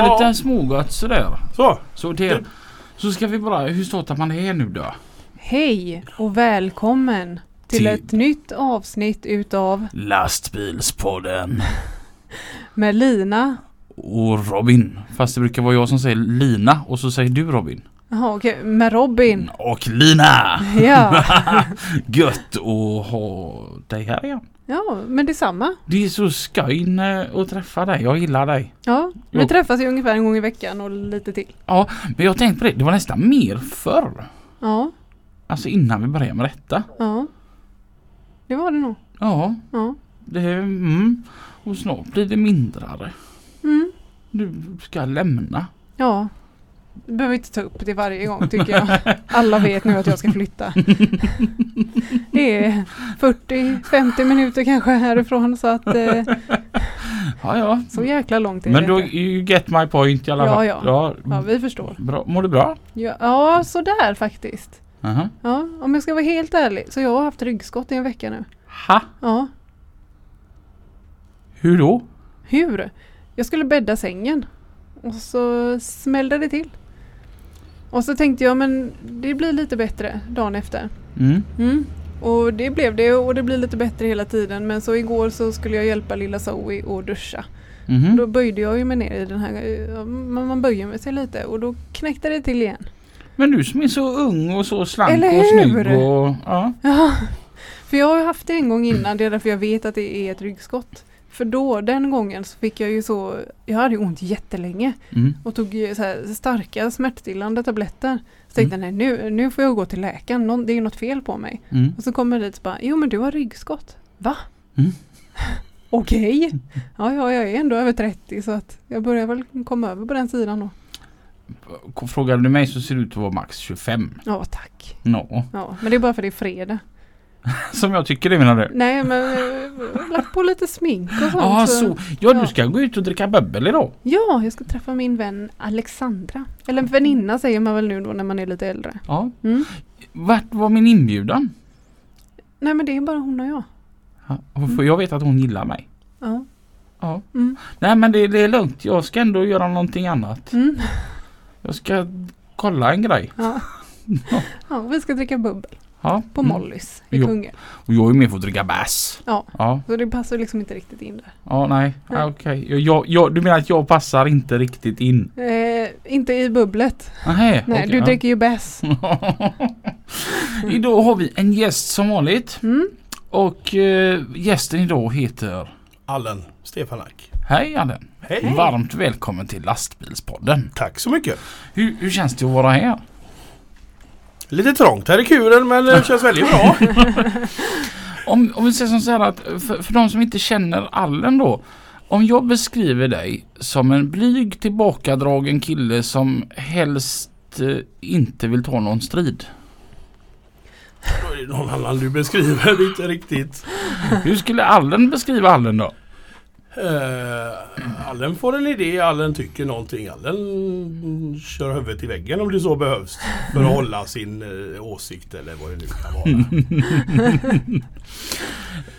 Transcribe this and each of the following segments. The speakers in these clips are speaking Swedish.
Ja, här lite smågott sådär. Så. Så, till, så ska vi bara, hur startar man det här nu då? Hej och välkommen till Till- ett nytt avsnitt utav Lastbilspodden. med Lina. Och Robin. Fast det brukar vara jag som säger Lina och så säger du Robin. Jaha okej, med Robin. Och Lina! Ja, Gött att ha dig här igen. Ja men detsamma. Det är så skoj eh, att träffa dig. Jag gillar dig. Ja, vi träffas ju ungefär en gång i veckan och lite till. Ja, men jag tänkte på det. Det var nästan mer förr. Ja, Alltså innan vi började med detta. ja. Det var det nog. Ja, Ja. det mm. Och snart blir det mindre. Mm. Du ska lämna. Ja. Du behöver inte ta upp det varje gång tycker jag. Alla vet nu att jag ska flytta. Det är 40-50 minuter kanske härifrån så att eh, Ja, ja. så jäkla långt är Men det då, you get my point i alla Ja, fall. ja. ja. Ja, vi förstår. Bra. Mår du bra? Ja, ja, sådär faktiskt. Aha. Ja, om jag ska vara helt ärlig så jag har haft ryggskott i en vecka nu. Ha? Ja, Hur då? hur? Jag skulle bädda sängen och så smällde det till. Och så tänkte jag men det blir lite bättre dagen efter. Mm. Mm. Och det blev det och det blir lite bättre hela tiden. Men så igår så skulle jag hjälpa lilla Zoe att duscha. Mhm. Då böjde jag ju mig ner i den här, man böjer med sig lite och då knäckte det till igen. Men du som är så ung och så slank Eller och snygg hur? och... Ja. Ja, för jag har haft det en gång innan, det är därför jag vet att det är ett ryggskott. För då, den gången så fick jag ju så, jag hade ju ont jättelänge Mm. och tog ju så starka smärtstillande tabletter. Så tänkte jag, nej nu, nu får jag gå till läkaren, Någon, det är något fel på mig. Mm. Och så kommer jag dit och bara, jo men du har ryggskott. Va? Mm. Okej. Ja, ja, jag är ändå över 30 så att jag börjar väl komma över på den sidan då. Frågar du mig så ser du ut att vara max 25. Ja, tack. No. Ja, men det är bara för det är fredag. Som jag tycker det menar du? Nej, men eh, jag har lagt på lite smink och sånt. Ja, så-. Ja, Ja. du ska gå ut och dricka bubbel idag. Ja, jag ska träffa min vän Alexandra. Eller väninna säger man väl nu då när man är lite äldre. Ja. Mm. Vart var min inbjudan? Nej men det är bara hon och jag. Ja, för jag vet att hon gillar mig. Ja. Ja. Mm. Nej men det, det är lugnt. Jag ska ändå göra någonting annat. Mm. Jag ska kolla en grej. Ja. ja, vi ska dricka bubbel Ja. på Mm. Mollys i Jo. Kungälv. Och jag är med för att dricka bärs. Ja. Ja. Så det passar liksom inte riktigt in där. Ja, nej. Nej. Ja, Okej. Jag, jag, jag, du menar att jag passar inte riktigt in? Eh, inte i bubblet. Nähä, Nej, okej, du ja. dricker ju bärs. Idag har vi en gäst som vanligt. Mm. Och eh, gästen idag heter Allen Stefanak. Hej Allen. Hej. Varmt välkommen till Lastbilspodden. Tack så mycket. Hur, hur känns det att vara här? Lite trångt här i kuren men det känns väldigt bra. Om, om vi säger som så här att för, för de som inte känner Allen då. Om jag beskriver dig som en blyg tillbakadragen kille som helst eh, inte vill ta någon strid. Då är det någon annan du beskriver inte riktigt. Hur skulle Allen beskriva Allen då? Uh, Allen får en idé, Allen tycker någonting. Allen kör huvudet i väggen om det så behövs. För att hålla sin eh, åsikt eller vad det nu kan vara.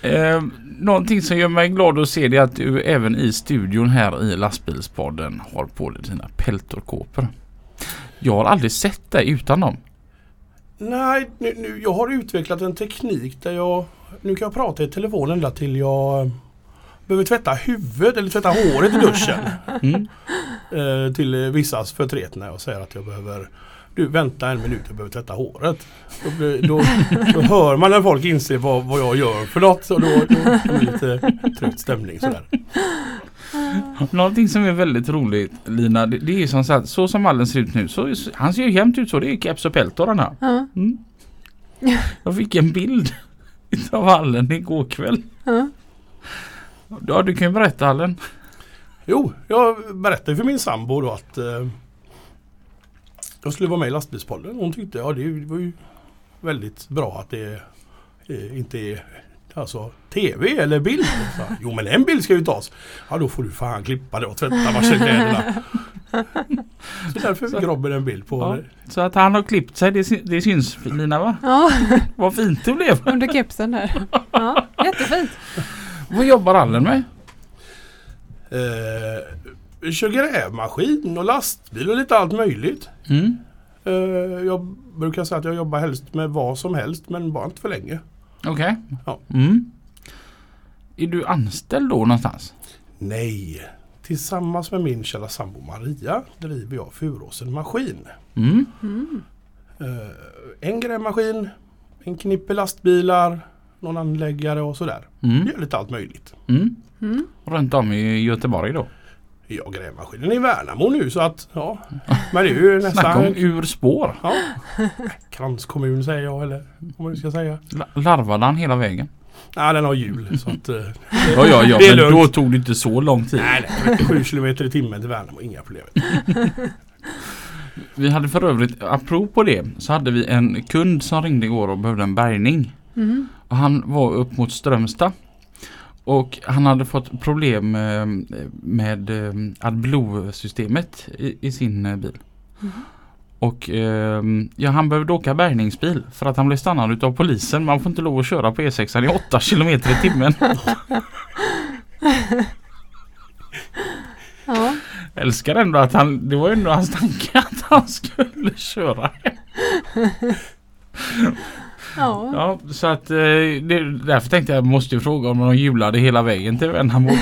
Eh, någonting som gör mig glad att se det är att du även i studion här i lastbilspodden har på dig dina peltorkåpor. Jag har aldrig sett dig utan dem. Nej, nu, nu, jag har utvecklat en teknik där jag... Nu kan jag prata i telefonen ända till jag eh, behöver tvätta huvudet eller tvätta håret i duschen. Mm. eh, till vissas förtret när jag säger att jag behöver du vänta en minut, jag behöver tvätta håret. Då, då, då hör man när folk inser vad, vad jag gör för något och då, då blir det lite tryckt stämning sådär. Någonting som är väldigt roligt Lina, det, det är som sagt så som Allen ser ut nu. Så, han ser ju jämt ut så. Det är keps och peltor han har. Ja. Mm. Jag fick en bild utav Allen igår kväll. Ja, du kan ju berätta Allen. Jo, jag berättade för min sambo då att eh, jag skulle vara med i lastbilspodden. Hon tyckte ja det var ju väldigt bra att det eh, inte är alltså TV eller bild. Så, jo men en bild ska ju tas. Ja då får du fan klippa det och tvätta varselkläderna. Så därför fick Robin en bild på Ja. det. Så att han har klippt sig, det, sy- det syns Lina va? Ja, Vad fint det blev. under kepsen där. Ja, jättefint. Vad jobbar Allen med? Eh, vi kör grävmaskin och lastbil och lite allt möjligt. Mm. Eh, jag brukar säga att jag jobbar helst med vad som helst men bara inte för länge. Okej. Ja. Mm. Är du anställd då någonstans? Nej, tillsammans med min kära sambo Maria driver jag Furåsen Maskin. Mm. Mm. Eh, en grävmaskin, en knippe lastbilar, någon anläggare och sådär. Mm. Gör lite allt möjligt. Mm. Mm. Runt om i Göteborg då? Jag grävmaskinen i Värnamo nu så att ja. Men det är ju Snacka om nästan ur spår. ja, kranskommun säger jag eller vad man ska säga. La- Larvade han hela vägen? Nej den har hjul så att eh, Ja, ja, ja. Det är Men lugnt. då tog det inte så lång tid. nej, nej, 7 kilometer i timmen till Värnamo, inga problem. Vi hade för övrigt, apropå det, så hade vi en kund som ringde igår och behövde en bärgning. Mm. Han var upp mot Strömstad. Och han hade fått problem eh, med eh, AdBlue-systemet i, sin eh, bil. Mhm. Och ja, han behövde åka bärgningsbil för att han blev stannad utav polisen. Man får inte lov att köra på E6 i 8 km i timmen. Ja, Älskar ändå att han, det var ju ändå hans tanke att han skulle köra. ja. Ja, så att eh, det, därför tänkte jag måste ju fråga om de hjulade hela vägen till Värnamo.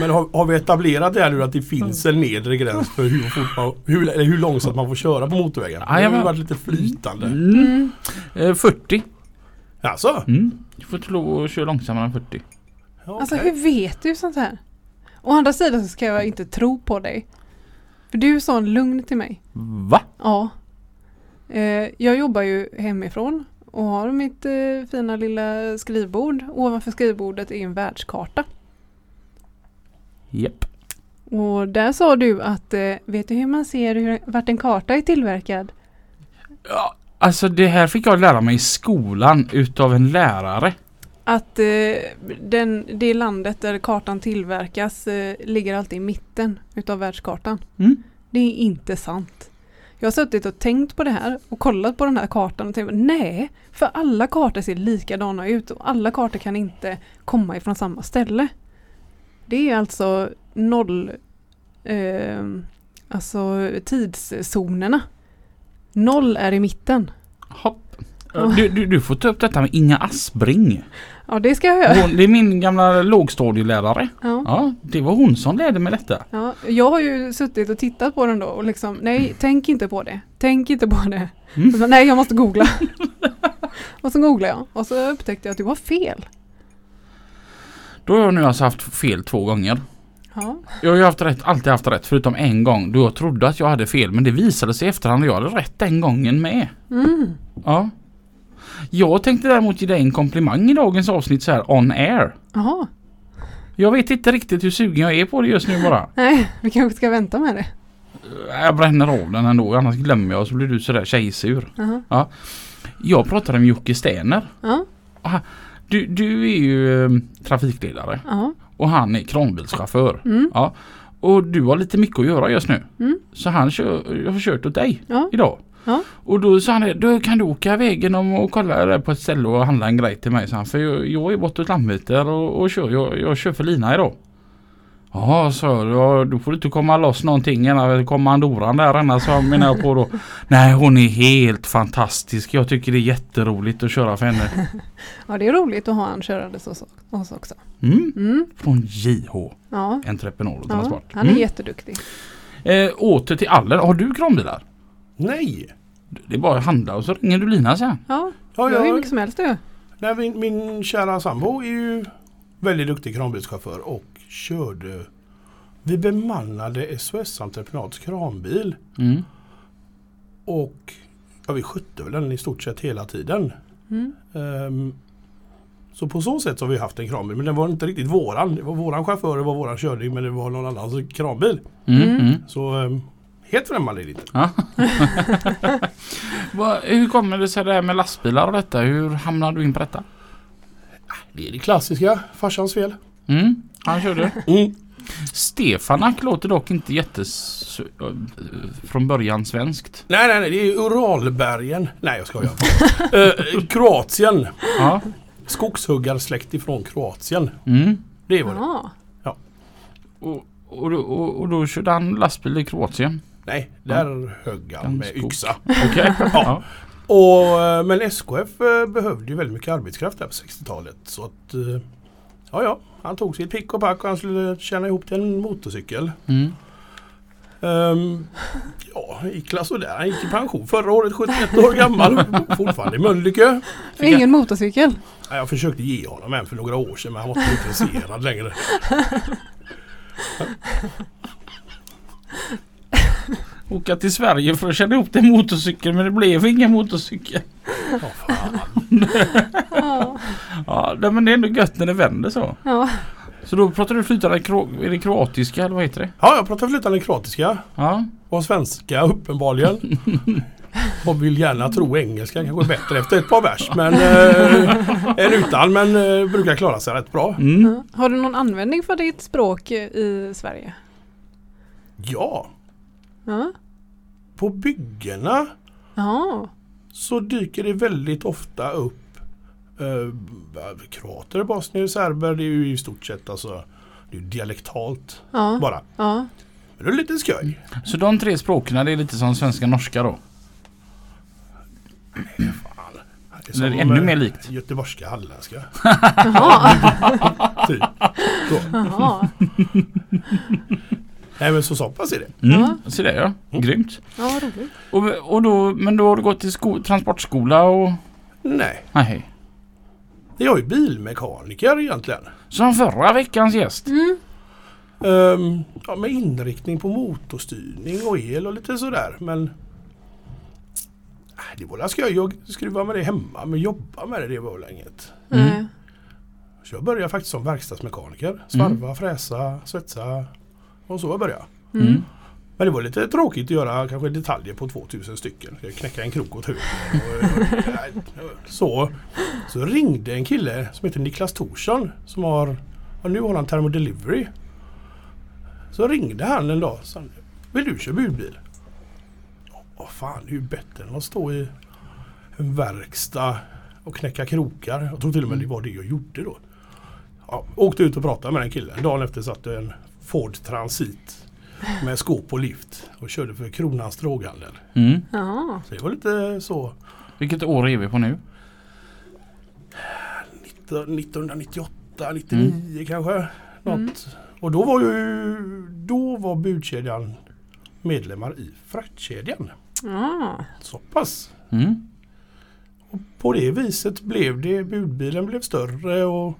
Men har, har vi etablerat det här nu att det finns en nedre gräns för hur, fort man, hur, eller hur långsamt man får köra på motorvägen? Det har ju varit lite flytande. Mm. Mm. Eh, 40. Alltså? Mm. Du får inte lov att köra långsammare än 40. Ja, Alltså hur vet du sånt här? Å andra sidan så ska jag inte tro på dig. För du är sån lugn till mig. Va? Ja. Eh, jag jobbar ju hemifrån och har mitt eh, fina lilla skrivbord. Ovanför skrivbordet är en världskarta. Japp. Och där sa du att, eh, vet du hur man ser hur, vart en karta är tillverkad? Ja, alltså det här fick jag lära mig i skolan utav en lärare. Att eh, den, det landet där kartan tillverkas eh, ligger alltid i mitten utav världskartan. Mm. Det är inte sant. Jag har suttit och tänkt på det här och kollat på den här kartan och tänkt nej, för alla kartor ser likadana ut och alla kartor kan inte komma ifrån samma ställe. Det är alltså noll, eh, alltså tidszonerna. Noll är i mitten. Hopp. Du, du, du får ta upp detta med Inga Aspring. Ja, det ska jag göra. Hon, det är min gamla lågstadielärare. Ja. Ja, det var hon som lärde mig detta. Ja, jag har ju suttit och tittat på den då och liksom, nej, tänk inte på det. Tänk inte på det. Mm. Så, nej, jag måste googla. och så googlade jag och så upptäckte jag att det var fel. Då har jag nu alltså haft fel två gånger. Ja, Jag har ju haft rätt, alltid haft rätt förutom en gång då jag trodde att jag hade fel men det visade sig i efterhand att jag hade rätt den gången med. mm. Ja. Jag tänkte däremot ge dig en komplimang i dagens avsnitt så här on air. Jaha. Jag vet inte riktigt hur sugen jag är på det just nu bara. Nej, vi kanske ska vänta med det. Jag bränner av den ändå annars glömmer jag och så blir du sådär tjejsur. Jaha. Jag pratade med Jocke Stener. Ja, Du, du är ju eh, trafikledare ja. och han är kranbilschaufför. Mm. Ja. Och du har lite mycket att göra just nu. Mm. Så han kör, jag har kört åt dig Ja. idag. Ja. Och då sa han då kan du åka vägen om och kolla där på ett ställe och handla en grej till mig. Så han, för jag, jag är bortåt Landvetter och, och kör, jag, jag kör för Lina idag. Ja, så då, då får du inte komma loss någonting innan kommandoran där annars menar jag på då. Nej, hon är helt fantastisk. Jag tycker det är jätteroligt att köra för henne. ja, det är roligt att ha han körandes hos oss också. Mm. Mm. Från JH, Ja. Entreprenad och ja, Transport. han är Mm. jätteduktig. Eh, åter till Aller, har du kranbilar? Nej! Det är bara att handla och så ringer du Lina sen. Ja, Ja, jag har jag, mycket som helst du. nej, min, min kära sambo är ju väldigt duktig kranbilschaufför och körde Vi bemannade SOS Entreprenads kranbil Mm. och ja, vi skötte väl den i stort sett hela tiden. Mm. Ehm, så på så sätt så har vi haft en kranbil men den var inte riktigt våran. Det var våran chaufför, det var våran körning men det var någon annans kranbil. Mm, Mm. mm. Så ehm, helt främmande är det inte. Ja. Hur kommer det sig det här med lastbilar och detta? Hur hamnade du in på detta? Det är det klassiska, farsans fel. Mm, han körde. Mm. Stefanak låter dock inte jättes... från början svenskt. Nej, nej, nej, det är Uralbergen. Nej, jag skojar. uh, Kroatien. Ja. Skogshuggarsläkt ifrån Kroatien. Mm. Det var det. Ja. Och, och, då- och, och då körde han lastbil i Kroatien. Nej, där högg han med yxa. Okej. ja. Och, eh, men SKF eh, behövde ju väldigt mycket arbetskraft där på 60-talet. Så att, eh, ja ja, han tog sitt pick och pack och han skulle tjäna ihop till en motorcykel. Mm. Um, ja, gick sådär. Han gick i pension förra året, 71 år gammal. Fortfarande i Mölnlycke. Ingen motorcykel. Ja, Jag försökte ge honom en för några år sedan men han var inte intresserad längre. Åka till Sverige för att köra ihop till motorcykel men det blev ingen motorcykel. Ja, fan. Ja. Ja, men det är ändå gött när det vänder så. ja. Så då pratar du flytande kro- är det kroatiska eller vad heter det? ja, jag pratar flytande kroatiska Ja. och svenska uppenbarligen. Och vill gärna tro engelska kanske är bättre efter ett par vers. Men eh, en utan men eh, brukar klara sig rätt bra. Mm. Ja. Har du någon användning för ditt språk i Sverige? Ja, Ja. På byggena Ja. så dyker det väldigt ofta upp eh, kroater, bosnier, serber. Det är ju i stort sett alltså det är dialektalt Ja. bara. Ja. Men det är lite skoj. Så de tre språken det är lite som svenska norska då? Fan. Det Eller som, ännu eh, mer likt? Göteborgska, halländska. Jaha. Typ. Så. Nej men så så pass är det. Mm. Ja. Så det ja. Grymt. Ja, roligt. Och, och då, men då har du gått till sko- transportskola och... Nej, Nej. jag är bilmekaniker egentligen. Som förra veckans gäst. Mm. Ehm, ja, med inriktning på motorstyrning och el och lite sådär. Men Nej, det var skoj att skruva med det hemma men jobba med det, det var väl inget. Mm. Nej. Så jag började faktiskt som verkstadsmekaniker. Svarva, fräsa, svetsa och så jag började. Mm. Mm. Men det var lite tråkigt att göra kanske detaljer på 2000 stycken. Jag knäcka en krok åt höger. Så, så ringde en kille som heter Niklas Thorsson som har, och nu har han Thermodelivery. Så ringde han en dag och sa Vill du köra budbil? Åh fan, det är ju bättre än att stå i en verkstad och knäcka krokar. Jag tror till och med det var det jag gjorde då. Ja, åkte ut och pratade med den killen. Dagen efter satt en Ford Transit med skåp och lift och körde för Kronans droghandel. Mm. Så det var lite så Vilket år är vi på nu? 1998, 99 kanske. Något. Och då var ju då var budkedjan medlemmar i fraktkedjan. Ja. Så pass. Mm. Och på det viset blev det, budbilen blev större och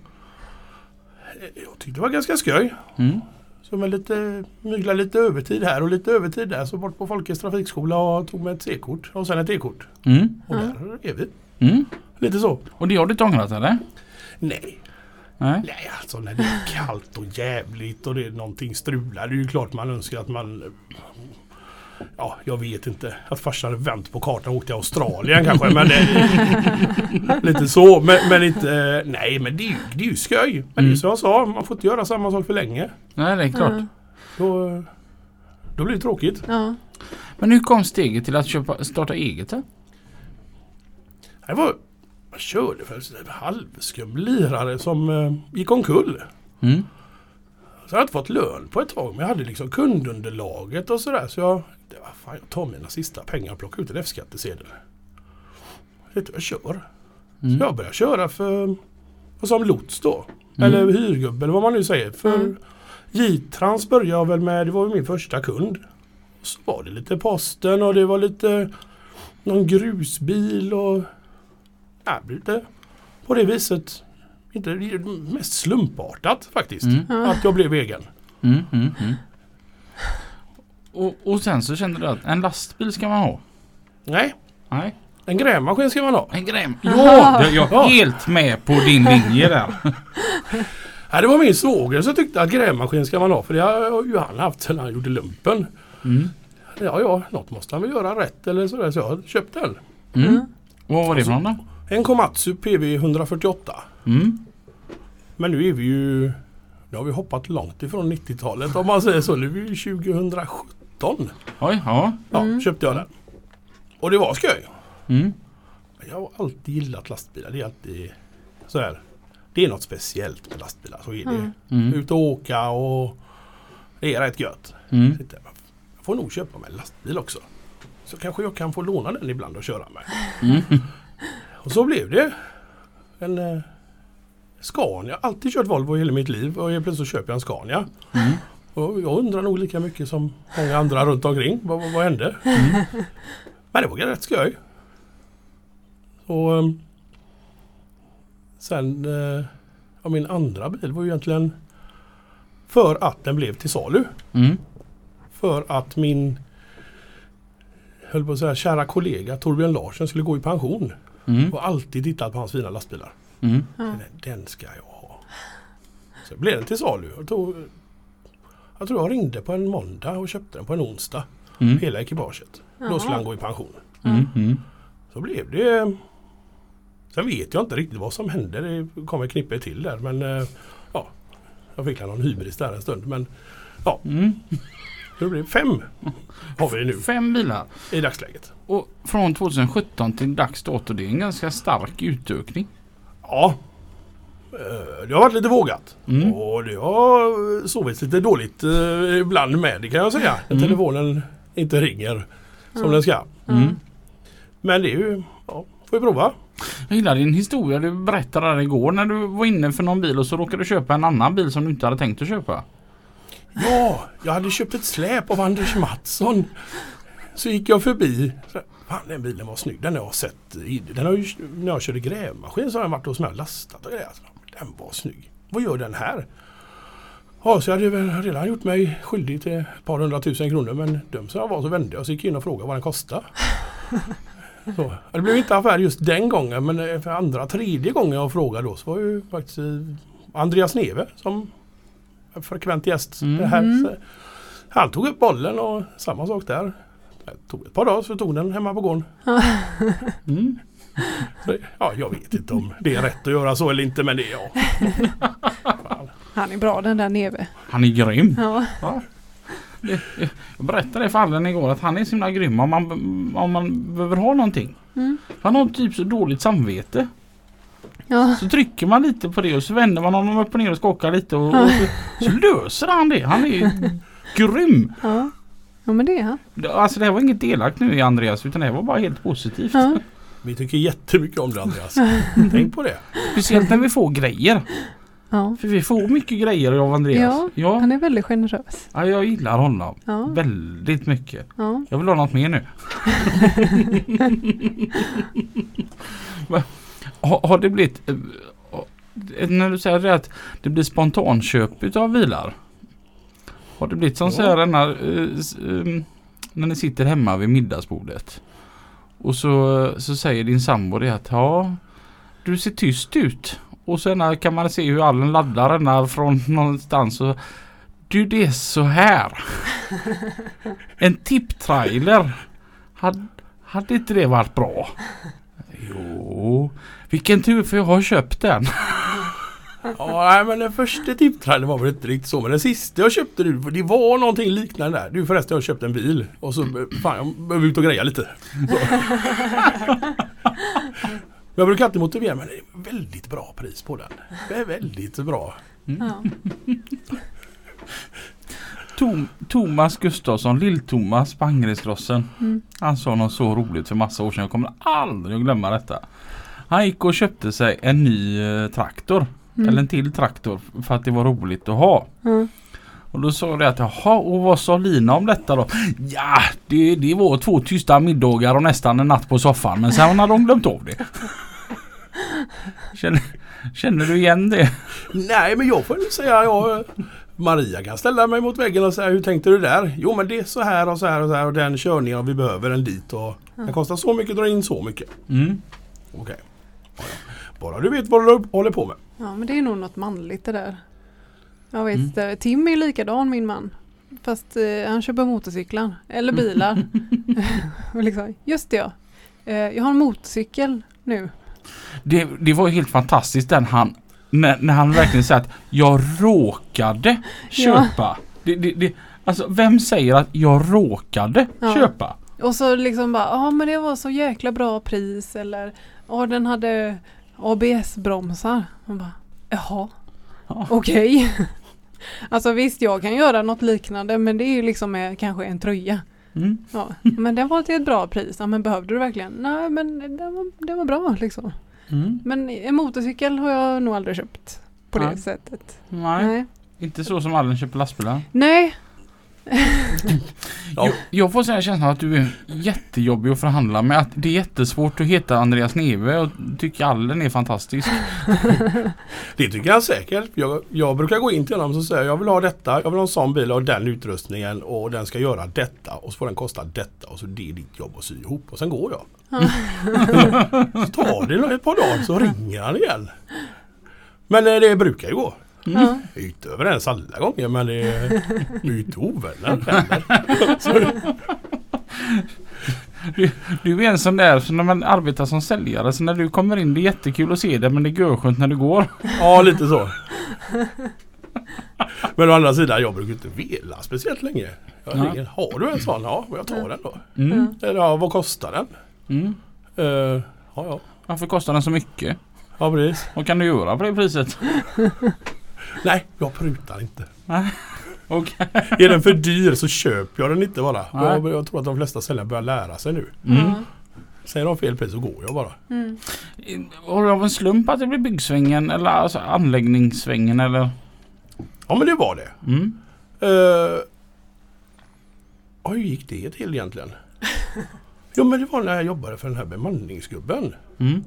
jag tyckte det var ganska skoj. Mm. Så med lite, mygla lite övertid här och lite övertid där. Så bort på Folkets trafikskola och tog med ett C-kort och sen ett E-kort. Mm. Och där är vi. Mm. Lite så. Och det har du inte ångrat eller? Nej, Nej. nej alltså när det är kallt och jävligt och det är någonting strular. Det är ju klart man önskar att man Ja, jag vet inte. Att farsan hade vänt på kartan och åkt till Australien kanske. Men det, lite så. Men, men inte... Nej, men det det är ju skoj. Men det är Mm. som jag sa, man får inte göra samma sak för länge. Nej, det är klart. Ja. Då, då blir det tråkigt. Ja. Men hur kom steget till att köpa, starta eget då? Det var, jag körde för en halvskum lirare som eh, gick omkull. Mm. Så jag hade inte fått lön på ett tag men jag hade liksom kundunderlaget och sådär. Så jag, det var, fan, jag tar mina sista pengar och plockar ut en F-skattsedel. Jag kör. Mm. Så jag började köra för, som lots då. Mm. Eller hyrgubbe eller vad man nu säger. För Mm. J-Trans började jag väl med, det var min första kund. Så var det lite posten och det var lite någon grusbil och ja, det på det viset. Inte mest slumpartat faktiskt. Mm. Att jag blev egen. Mm. Mm. Mm. Och, och sen så kände du att en lastbil ska man ha? Nej, Nej. En grävmaskin ska man ha. En gräm. Ja, jag är helt med på din linje där. Ja, det var min svåger som tyckte att grävmaskin ska man ha för det har ju han haft sedan han gjorde lumpen. Mm. Ja, ja, något måste han väl göra rätt eller sådär så jag köpte en. Mm. Vad var det för någon då? En Komatsu PV 148. Mm. Men nu är vi ju... Nu har vi hoppat långt ifrån 90-talet om man säger så. Nu är vi ju 2017. Oj, ja. Ja, Mm. köpte jag den. Och det var skoj. Mm. Jag har alltid gillat lastbilar. Det är alltid så här. Det är något speciellt med lastbilar. Så är det. Mm. Mm. Ut och åka och det är rätt gött. Mm. Jag får nog köpa mig en lastbil också. Så kanske jag kan få låna den ibland och köra med. Mm. Och så blev det. En eh, Scania. Jag har alltid kört Volvo i hela mitt liv och helt plötsligt köper jag en Scania. Mm. Och jag undrar nog lika mycket som många andra runt omkring. Vad, vad, vad hände? Men det var rätt skoj. Och ehm, sen eh, ja, min andra bil var ju egentligen för att den blev till salu. Mm. För att min höll på att säga kära kollega Torbjörn Larsson skulle gå i pension. Mm. Och alltid tittat på hans fina lastbilar. Mm. Ja. Den, den ska jag ha. Så blev den till salu. Jag, tog, jag tror jag ringde på en måndag och köpte den på en onsdag. Mm. Hela ekipaget. Då Ja. skulle han gå i pension. Mm. Mm. Så blev det... Sen vet jag inte riktigt vad som hände. Det kom ett knippe till där men eh, ja. Jag fick någon hybris där en stund men Mm. Det blev fem har vi nu Fem bilar. i dagsläget. Och från 2017 till dags dato det är en ganska stark utökning. Ja. eh, Det har varit lite vågat. Mm. Och det har sovits lite dåligt eh, ibland med det kan jag säga. När Mm. telefonen inte ringer som Ja. den ska. Mm. Men det är ju, ja, får vi prova. Jag gillar din historia du berättade där igår när du var inne för någon bil och så råkade du köpa en annan bil som du inte hade tänkt att köpa. Ja, jag hade köpt ett släp av Anders Mattsson. Så gick jag förbi. Så, Fan den bilen var snygg. Den har jag sett. Den har ju, när jag körde grävmaskin så har den varit hos mig och lastat och grejer. Så, Den var snygg. Vad gör den här? Ja, så jag hade väl redan gjort mig skyldig till ett par hundratusen kronor men dum som jag var så vände jag och så gick jag in och frågade vad den kostade. Så, det blev inte affär just den gången men eh, för andra, tredje gången jag frågade då så var ju faktiskt eh, Andreas Neve som frekvent gäst. Mm. Det här, så, han tog upp bollen och samma sak där. Det tog ett par dagar så tog den hemma på gården. Mm. Så, ja, jag vet inte om det är rätt att göra så eller inte men det är ja. Fan. Han är bra den där neve. Han är grym. Ja. Det- Jag berättade för Allen igår att han är så himla grym om man, om man behöver ha någonting. Mm. Han har typ så dåligt samvete. Ja. Så trycker man lite på det och så vänder man honom upp och ner och skakar lite och, och så, så löser han det. Han är grym. Ja. ja men det är han. Alltså det här var inget elakt nu i Andreas utan det här var bara helt positivt. Ja. Vi tycker jättemycket om det Andreas. Tänk på det. Speciellt när vi får grejer. Ja. För vi får mycket grejer av Andreas. Ja, ja, Han är väldigt generös. ja jag gillar honom. Ja. Väldigt mycket. Ja. Jag vill ha något mer nu. Har, har det blivit... eh, eh, När du säger det att det blir spontanköp utav bilar. Har det blivit som Ja. så här när, eh, när ni sitter hemma vid middagsbordet. Och så, så säger din sambo det att ja, du ser tyst ut. Och sen kan man se hur allen laddar denna från någonstans. Och, du det är så här. En tipptrailer. Hade, hade inte det varit bra? Jo. Vilken tur för jag har köpt den. Ja, nej, men den första tipptrailern var väl inte riktigt så. Men den sista jag köpte nu, det var någonting liknande där. Du förresten, jag har köpt en bil. Och så, fan jag behöver ut och greja lite. Jag brukar alltid motivera, men det är väldigt bra pris på den. Det är väldigt bra. Tom, Thomas Gustafsson, Lill-Thomas på Angeredsgrossen. Mm. Han sa något så roligt för massa år sedan. Jag kommer aldrig att glömma detta. Han gick och köpte sig en ny eh, traktor. Mm. Eller en till traktor för att det var roligt att ha. Ja. Och då sa det att jaha, och vad sa Lina om detta då? Ja, det, det var två tysta middagar och nästan en natt på soffan. Men sen hade de glömt av det. Känner, känner du igen det? Nej, men jag får väl säga jag... Maria kan ställa mig mot väggen och säga hur tänkte du där? Jo men det är så här och så här och så här och den körningen och vi behöver den dit och den kostar så mycket dra in så mycket. Mm. Okej. Ja. Bara du vet vad du håller på med. Ja men det är nog något manligt det där. Jag vet Mm. Tim är likadan min man. Fast eh, han köper motorcyklar. Eller bilar. Liksom, just det ja. Eh, jag har en motorcykel nu. Det, det var helt fantastiskt den han när, när han verkligen säger att jag råkade köpa. Det, det, det, alltså vem säger att jag råkade Ja. köpa? Och så liksom bara, ja men det var så jäkla bra pris eller ja den hade ABS-bromsar. Man bara, jaha, Ja. okej. alltså visst jag kan göra något liknande men det är ju liksom med kanske en tröja. Mm. Ja, men den var till ett bra pris. Ja, men behövde du verkligen? Nej men den var, den var bra liksom. Mm. Men en motorcykel har jag nog aldrig köpt på det Nej. sättet. Nej, Nej. inte så som Allen köper lastbilar. Nej. Ja. Jag, jag får säga känslan att du är jättejobbig att förhandla med. Att det är jättesvårt att heta Andreas Neve och tycka Allen är fantastisk. Det tycker jag säkert. Jag, jag brukar gå in till honom och säga jag vill ha detta, jag vill ha en sån bil och den utrustningen och den ska göra detta och så får den kosta detta och så det är ditt jobb att sy ihop och sen går jag. så tar det ett par dagar så ringer han igen. Men eh, det brukar ju gå. Ja. Vi är inte överens alla gånger men det är inte ovänner. Så- Du är en sån där, så när man arbetar som säljare, så när du kommer in det är jättekul att se det men det är görskönt när du går. Ja, lite så. Men å andra sidan, jag brukar inte vela speciellt länge. Jag Ja. ringer, har du en sån? Ja, jag tar den då. Mm. Eller ja, vad kostar den? Mm. Eh, ja, ja. Varför kostar den så mycket? Ja, precis. Vad kan du göra på det priset? Nej, jag prutar inte. Okej. Är den för dyr så köper jag den inte bara. Jag, jag tror att de flesta säljare börjar lära sig nu. Mm. Säger de fel pris så går jag bara. Mm. Har du av en slump att det blir byggsvängen eller alltså anläggningssvängen eller? Ja, men det var det. Mm. Uh, hur gick det till egentligen? Jo, men det var när jag jobbade för den här bemanningsgubben. Mm.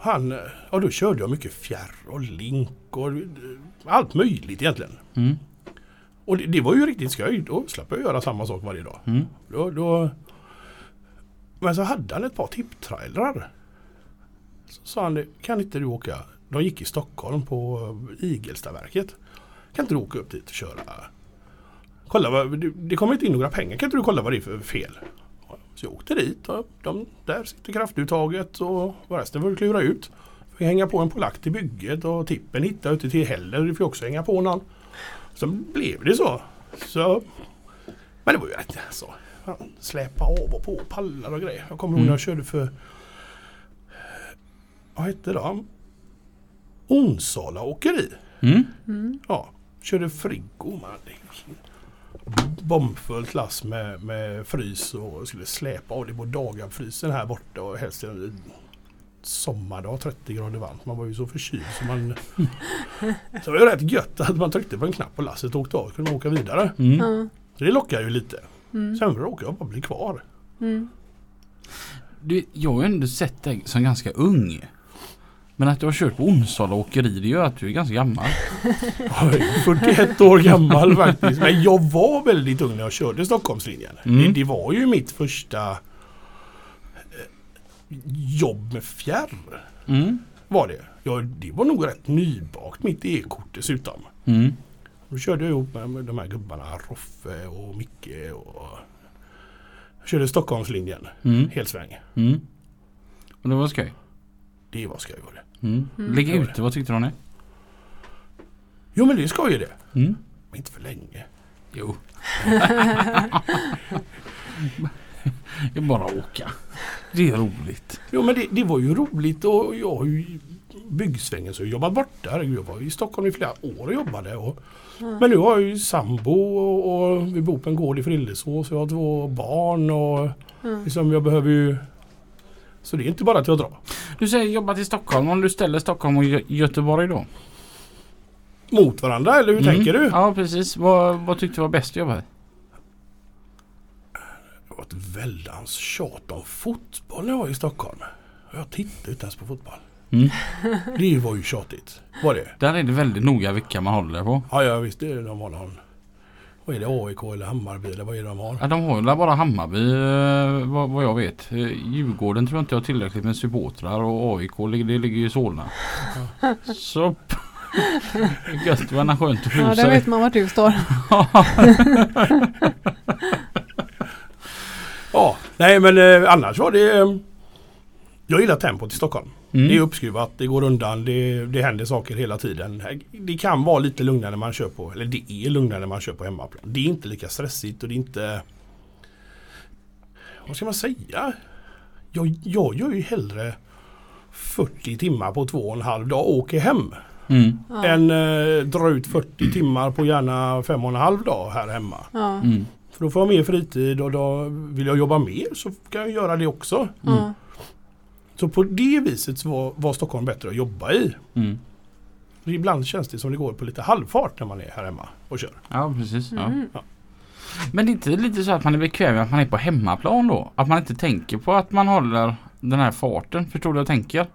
Han, ja då körde jag mycket fjärr och link och eh, allt möjligt egentligen. Mm. Och det, det var ju riktigt skoj. Då slapp jag göra samma sak varje dag. Mm. Då, då, men så hade han ett par tipptrailrar. Så sa han, kan inte du åka? De gick i Stockholm på eh, Igelstaverket. Kan inte du åka upp dit och köra? Kolla, vad, det, det kommer inte in några pengar. Kan inte du kolla vad det är för fel? Så jag åkte dit och de, där sitter kraftuttaget och resten får klura ut. Får hänga på en polack till bygget och tippen hittade ute till heller. Du får också hänga på någon. Så blev det så. så men det var ju rätt så. Fan, Släpa av och på pallar och grejer. Jag kommer ihåg Mm. när jag körde för vad hette de? Onsala åkeri. Mm. Mm. Ja, körde Friggo. Man. Bombfullt lass med, med frys och skulle släpa av det på dagarfrysen här borta och helst en sommardag 30 grader varmt. Man var ju så förkyld så man... Så det var ju rätt gött att man tryckte på en knapp och lasset åkte av och kunde åka vidare. Mm. Ja. Så det lockar ju lite. Mm. Sen råkade jag bara bli kvar. Mm. Du, jag har ju ändå sett dig som ganska ung. Men att du har kört på Onsala åkeri det gör att du är ganska gammal. Jag är 41 år gammal faktiskt. Men jag var väldigt ung när jag körde Stockholmslinjen. Mm. Det, det var ju mitt första eh, jobb med fjärr. Mm. Var det. Ja, det var nog rätt nybakt mitt e-kort dessutom. Mm. Då körde jag ihop med, med de här gubbarna Roffe och Micke och jag körde Stockholmslinjen. Mm. Helsväng. Mm. Och det var skoj. Det var skoj var det. Mm. Mm. Ligga ute, vad tyckte du om det? Jo men det ska ju det. Mm. Men inte för länge. Jo. det är bara att åka. Det är roligt. Jo men det, det var ju roligt och jag har ju byggsvängen så jag jobbat borta. Jag var i Stockholm i flera år och jobbade. Och, Ja. Men nu har jag ju sambo och, och vi bor på en gård i Frillesås. Jag har två barn och Ja. liksom jag behöver ju... Så det är inte bara att jag drar. Du säger jobbat i Stockholm. Om du ställer Stockholm och Gö- Göteborg då? Mot varandra eller hur Mm. tänker du? Ja precis. Vad, vad tyckte du var bäst att jobba i? Det var ett väldans tjat om fotboll när jag var i Stockholm. Jag tittade inte ens på fotboll. Mm. Det var ju tjatigt. Var det? Där är det väldigt noga vilka man håller på. Ja, ja visst det är de någon. Vad är det? AIK eller Hammarby eller vad är det de har? Ja, de har ju bara Hammarby eh, vad, vad jag vet. Eh, Djurgården tror jag inte har tillräckligt med supportrar och AIK det ligger ju i Solna. Så gött vad han skönt att Ja, där vet man vart du står. Ja, nej men eh, annars var det... Eh, jag gillar tempot i Stockholm. Det är Mm. uppskruvat, det går undan, det, det händer saker hela tiden. Det kan vara lite lugnare när man kör på, eller det är lugnare när man kör på hemmaplan. Det är inte lika stressigt och det är inte... Vad ska man säga? Jag, jag gör ju hellre 40 timmar på två och en halv dag och åker hem. Mm. Ja. Än eh, dra ut 40 timmar på gärna fem och en halv dag här hemma. Ja. Mm. För då får jag mer fritid och då vill jag jobba mer så kan jag göra det också. Ja. Så på det viset så var, var Stockholm bättre att jobba i. Mm. Ibland känns det som det går på lite halvfart när man är här hemma och kör. Ja precis. Ja. Mm. Men det är inte lite så att man är bekväm med att man är på hemmaplan då? Att man inte tänker på att man håller den här farten. Förstår du vad jag tänker?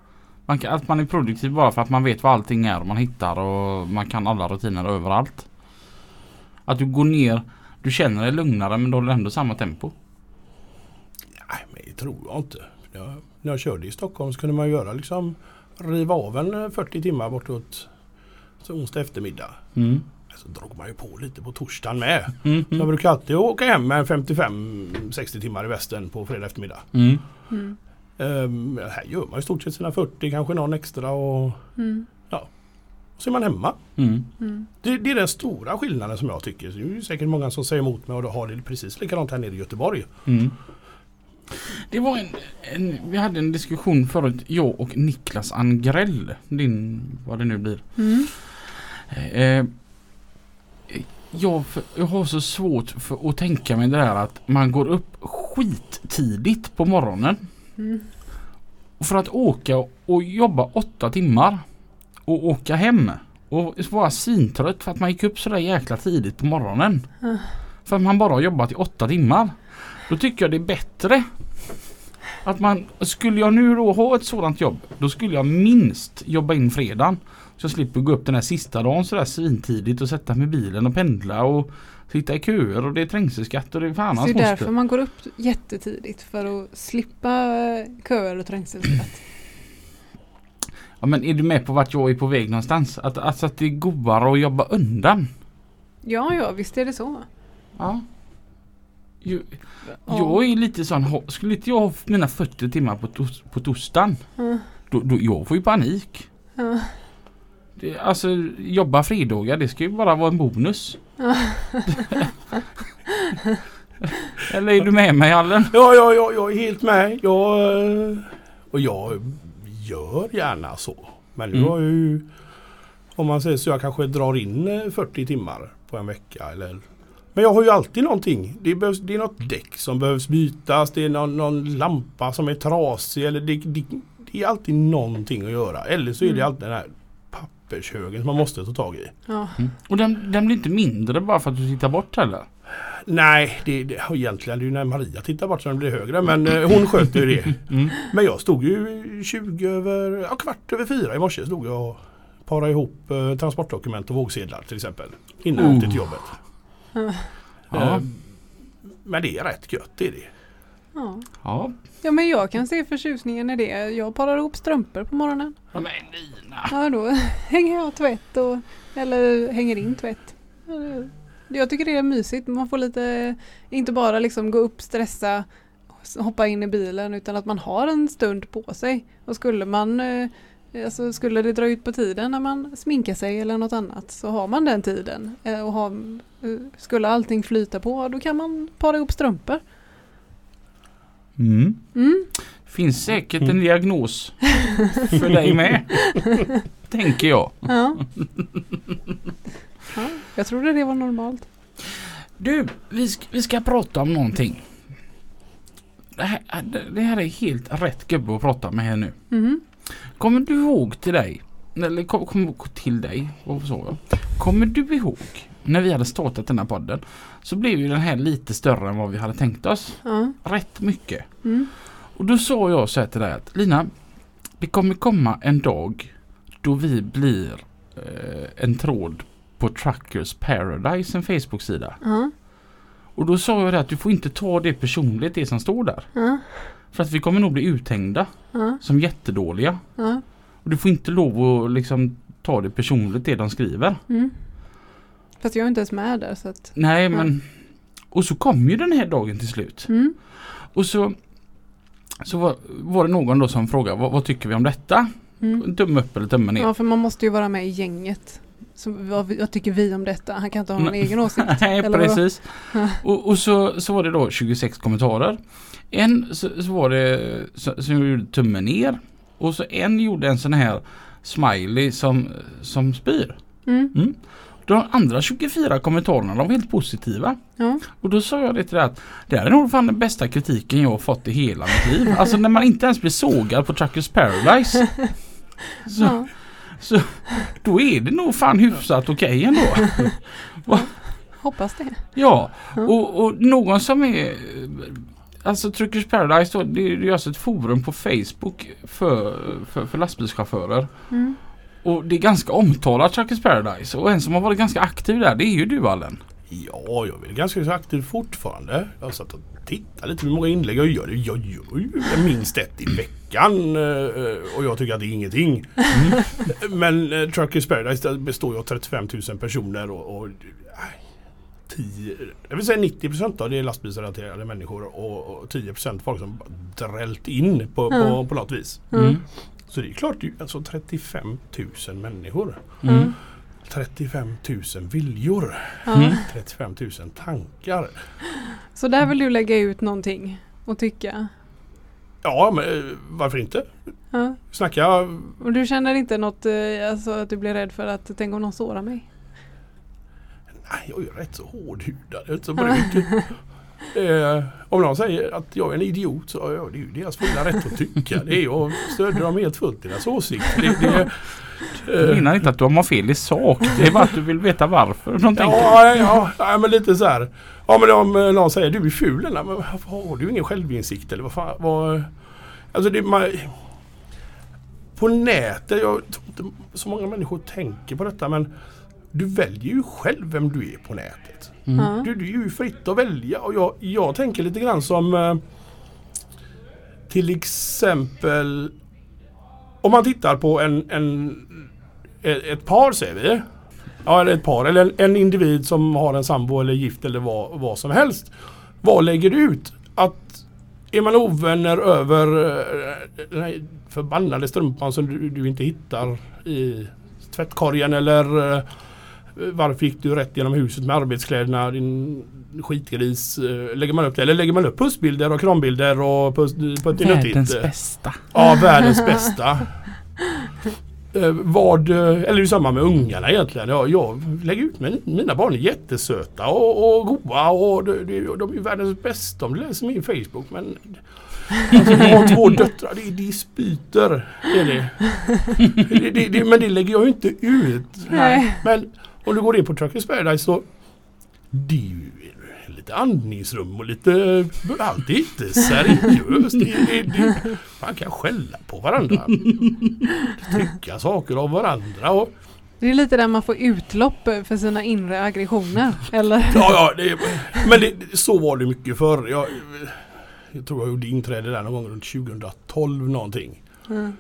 Man kan, att man är produktiv bara för att man vet vad allting är och man hittar och man kan alla rutiner överallt. Att du går ner, du känner dig lugnare men du håller ändå samma tempo. Nej, men det tror jag inte. Jag, när jag körde i Stockholm så kunde man göra liksom riva av en eh, 40 timmar bortåt så onsdag eftermiddag. Mm. Så drog man ju på lite på torsdagen med. Mm. Jag brukar alltid åka hem med en 55-60 timmar i västen på fredag eftermiddag. Mm. Mm. Um, här gör man i stort sett sina 40, kanske någon extra och Mm. så är man hemma. Mm. Mm. Det, det är den stora skillnaden som jag tycker. Det är ju säkert många som säger emot mig och då har det precis likadant här nere i Göteborg. Mm. Det var en, en, vi hade en diskussion förut, jag och Niklas Angrell, din, vad det nu blir. Mm. Eh, jag, jag har så svårt för att tänka mig det här att man går upp skittidigt på morgonen Mm. för att åka och jobba åtta timmar och åka hem och vara svintrött för att man gick upp sådär jäkla tidigt på morgonen. Ah. För att man bara har jobbat i åtta timmar. Då tycker jag det är bättre att man, skulle jag nu då ha ett sådant jobb, då skulle jag minst jobba in fredagen. Så jag slipper gå upp den här sista dagen sådär svintidigt och sätta mig i bilen och pendla och sitta i köer och det är trängselskatt och det är fan Så hans det är därför man går upp jättetidigt för att slippa eh, köer och trängselskatt. Ja men är du med på vart jag är på väg någonstans? Att, alltså att det är godare att jobba undan. Ja, ja, visst är det så. Ja. Ju, Ja. Jag är lite sån, skulle inte jag ha mina 40 timmar på, tos, på torsdagen, Ja. då, då jag får ju panik. Ja. Det, alltså jobba fredagar det ska ju bara vara en bonus. Ja. Eller är du med mig Allen? Ja, ja, ja, jag är helt med. Jag, eh, och jag gör gärna så. Men nu Mm. har jag ju om man säger så jag kanske drar in eh, 40 timmar på en vecka. Eller, men jag har ju alltid någonting. Det, behövs, det är något däck som behövs bytas. Det är någon, någon lampa som är trasig. Eller det, det, det är alltid någonting att göra. Eller så är det Mm. alltid den här pappershögen som man måste ta tag i. Ja. Och den, den blir inte mindre bara för att du tittar bort heller. Nej, det, det, egentligen det är ju när Maria tittar bort så den blir högre. Men eh, hon sköter ju det. Mm. Men jag stod ju 20 över, ja, kvart över fyra i morse stod jag och parade ihop eh, transportdokument och vågsedlar till exempel. Innan jag åkte till jobbet. Ja. Eh, men det är rätt gött det är det. Ja. Ja. ja, men jag kan se förtjusningen i det. Jag parar ihop strumpor på morgonen. Ja, Men Lina. Ja, då hänger jag tvätt och, eller hänger in tvätt. Ja, Jag tycker det är mysigt. Man får lite, inte bara liksom gå upp, stressa, hoppa in i bilen utan att man har en stund på sig. Och skulle man eh, Alltså skulle det dra ut på tiden när man sminkar sig eller något annat så har man den tiden. Eh, Och har, eh, skulle allting flyta på då kan man para ihop strumpor. Mm. Mm. Finns säkert en diagnos för dig med. Tänker jag. Ja. ja. Jag trodde det var normalt. Du, vi ska, vi ska prata om någonting. Det här, det här är helt rätt gubbe att prata med här nu. Mhm. Kommer du ihåg till dig? Eller kom, kom till dig. Vad sa jag? Kommer du ihåg när vi hade startat den här podden? Så blev ju den här lite större än vad vi hade tänkt oss. Ja. Rätt mycket. Mm. Och då sa jag så här till dig att Lina. det kommer komma en dag då vi blir eh, en tråd på Truckers Paradise, en Facebook-sida. Ja, Och då sa jag det att du får inte ta det personligt det som står där. ja, För att vi kommer nog bli uthängda ja, som jättedåliga. ja. Och du får inte lov att liksom ta det personligt det de skriver. Mm. Fast jag är inte ens med där så att... Nej men Och så kom ju den här dagen till slut. Mm. Och så Så var, var det någon då som frågade vad, vad tycker vi om detta? Mm. Tumme upp eller tumme ner? Ja, för man måste ju vara med i gänget. Så vad, vad tycker vi om detta? Han kan inte ha någon egen åsikt. Nej precis. Och, och så, så var det då 26 kommentarer. En så, så var det så- som gjorde tummen ner. Och så en gjorde en sån här smiley som, som spyr. Mm. Mm. De andra 24 kommentarerna de var helt positiva. Ja. Och då sa jag det till det att det här är nog fan den bästa kritiken jag har fått i hela mitt liv. Alltså när man inte ens blir sågad på Truckers Paradise. Så, Ja. Så då är det nog fan hyfsat okej ändå. Hoppas det. Ja, Ja. och, och någon som är Alltså Truckers Paradise då, det ju alltså ett forum på Facebook för, för, för lastbilschaufförer. Mm. Och det är ganska omtalat Truckers Paradise. Och en som har varit ganska aktiv där det är ju du Allen. Ja, jag är ganska så aktiv fortfarande. Jag har satt och tittat lite hur många inlägg jag gör. Jag gör ju minst ett i veckan eh, och jag tycker att det är ingenting. Men eh, Truckers Paradise består ju av 35 000 personer och, och nej, 10, jag vill säga 90 procent av det är lastbilsrelaterade människor och, och 10 procent folk som drällt in på, på, Ja. på något vis. Mm. Så det är klart, alltså 35 000 människor. Mm. 35 000 viljor. Mm. 35 000 tankar. Så där vill du lägga ut någonting och tycka? Ja, men eh, varför inte? Ja. Snacka... Och du känner inte något, eh, alltså att du blir rädd för att tänk om någon sårar mig? Nej, jag är rätt så hårdhudad. Jag är inte så. eh, om någon säger att jag är en idiot så ja, det är ju deras fulla rätt att tycka. Det är jag stödjer dem helt fullt i deras åsikt. Det, det, Jag eh, menar inte att du har fel i sak. Det är bara att du vill veta varför. De. Ja, ja, ja, men lite så här. Ja men om eh, någon säger du är ful men har du ingen självinsikt eller vad fan? Vad, alltså det, man, på nätet, jag tror inte så många människor tänker på detta men du väljer ju själv vem du är på nätet. Mm. Du, du är ju fritt att välja och jag, jag tänker lite grann som eh, till exempel om man tittar på en, en, ett ett par säger vi. Ja, eller ett par eller en, en individ som har en sambo eller gift eller vad, vad som helst. Vad lägger du ut? Att är man ovänner över eh, den här förbannade strumpan som du, du inte hittar i tvättkorgen eller eh, varför gick du rätt genom huset med arbetskläderna din skitgris. eh, Lägger man upp det eller lägger man upp pussbilder och krambilder och puss. Världens bästa. Ja, världens bästa. Eh, vad, eh, eller det är samma med ungarna egentligen. Ja, jag lägger ut min, mina barn är jättesöta och, och goa och de, de, de är världens bästa om du läser min Facebook. Men alltså, jag har två döttrar, det är dispyter. Är det. Det, det, det, men det lägger jag ju inte ut. Nej. Men om du går in på Truckers Paradise så det är ju lite andningsrum och lite, allt är inte seriöst. Det, det, det, man kan skälla på varandra. Tycka saker av varandra. Och, Det är lite där man får utlopp för sina inre aggressioner. Eller? ja, ja, det, men det, så var det mycket förr. Jag, jag tror jag gjorde inträde där någon gång runt 2012 någonting. Mm.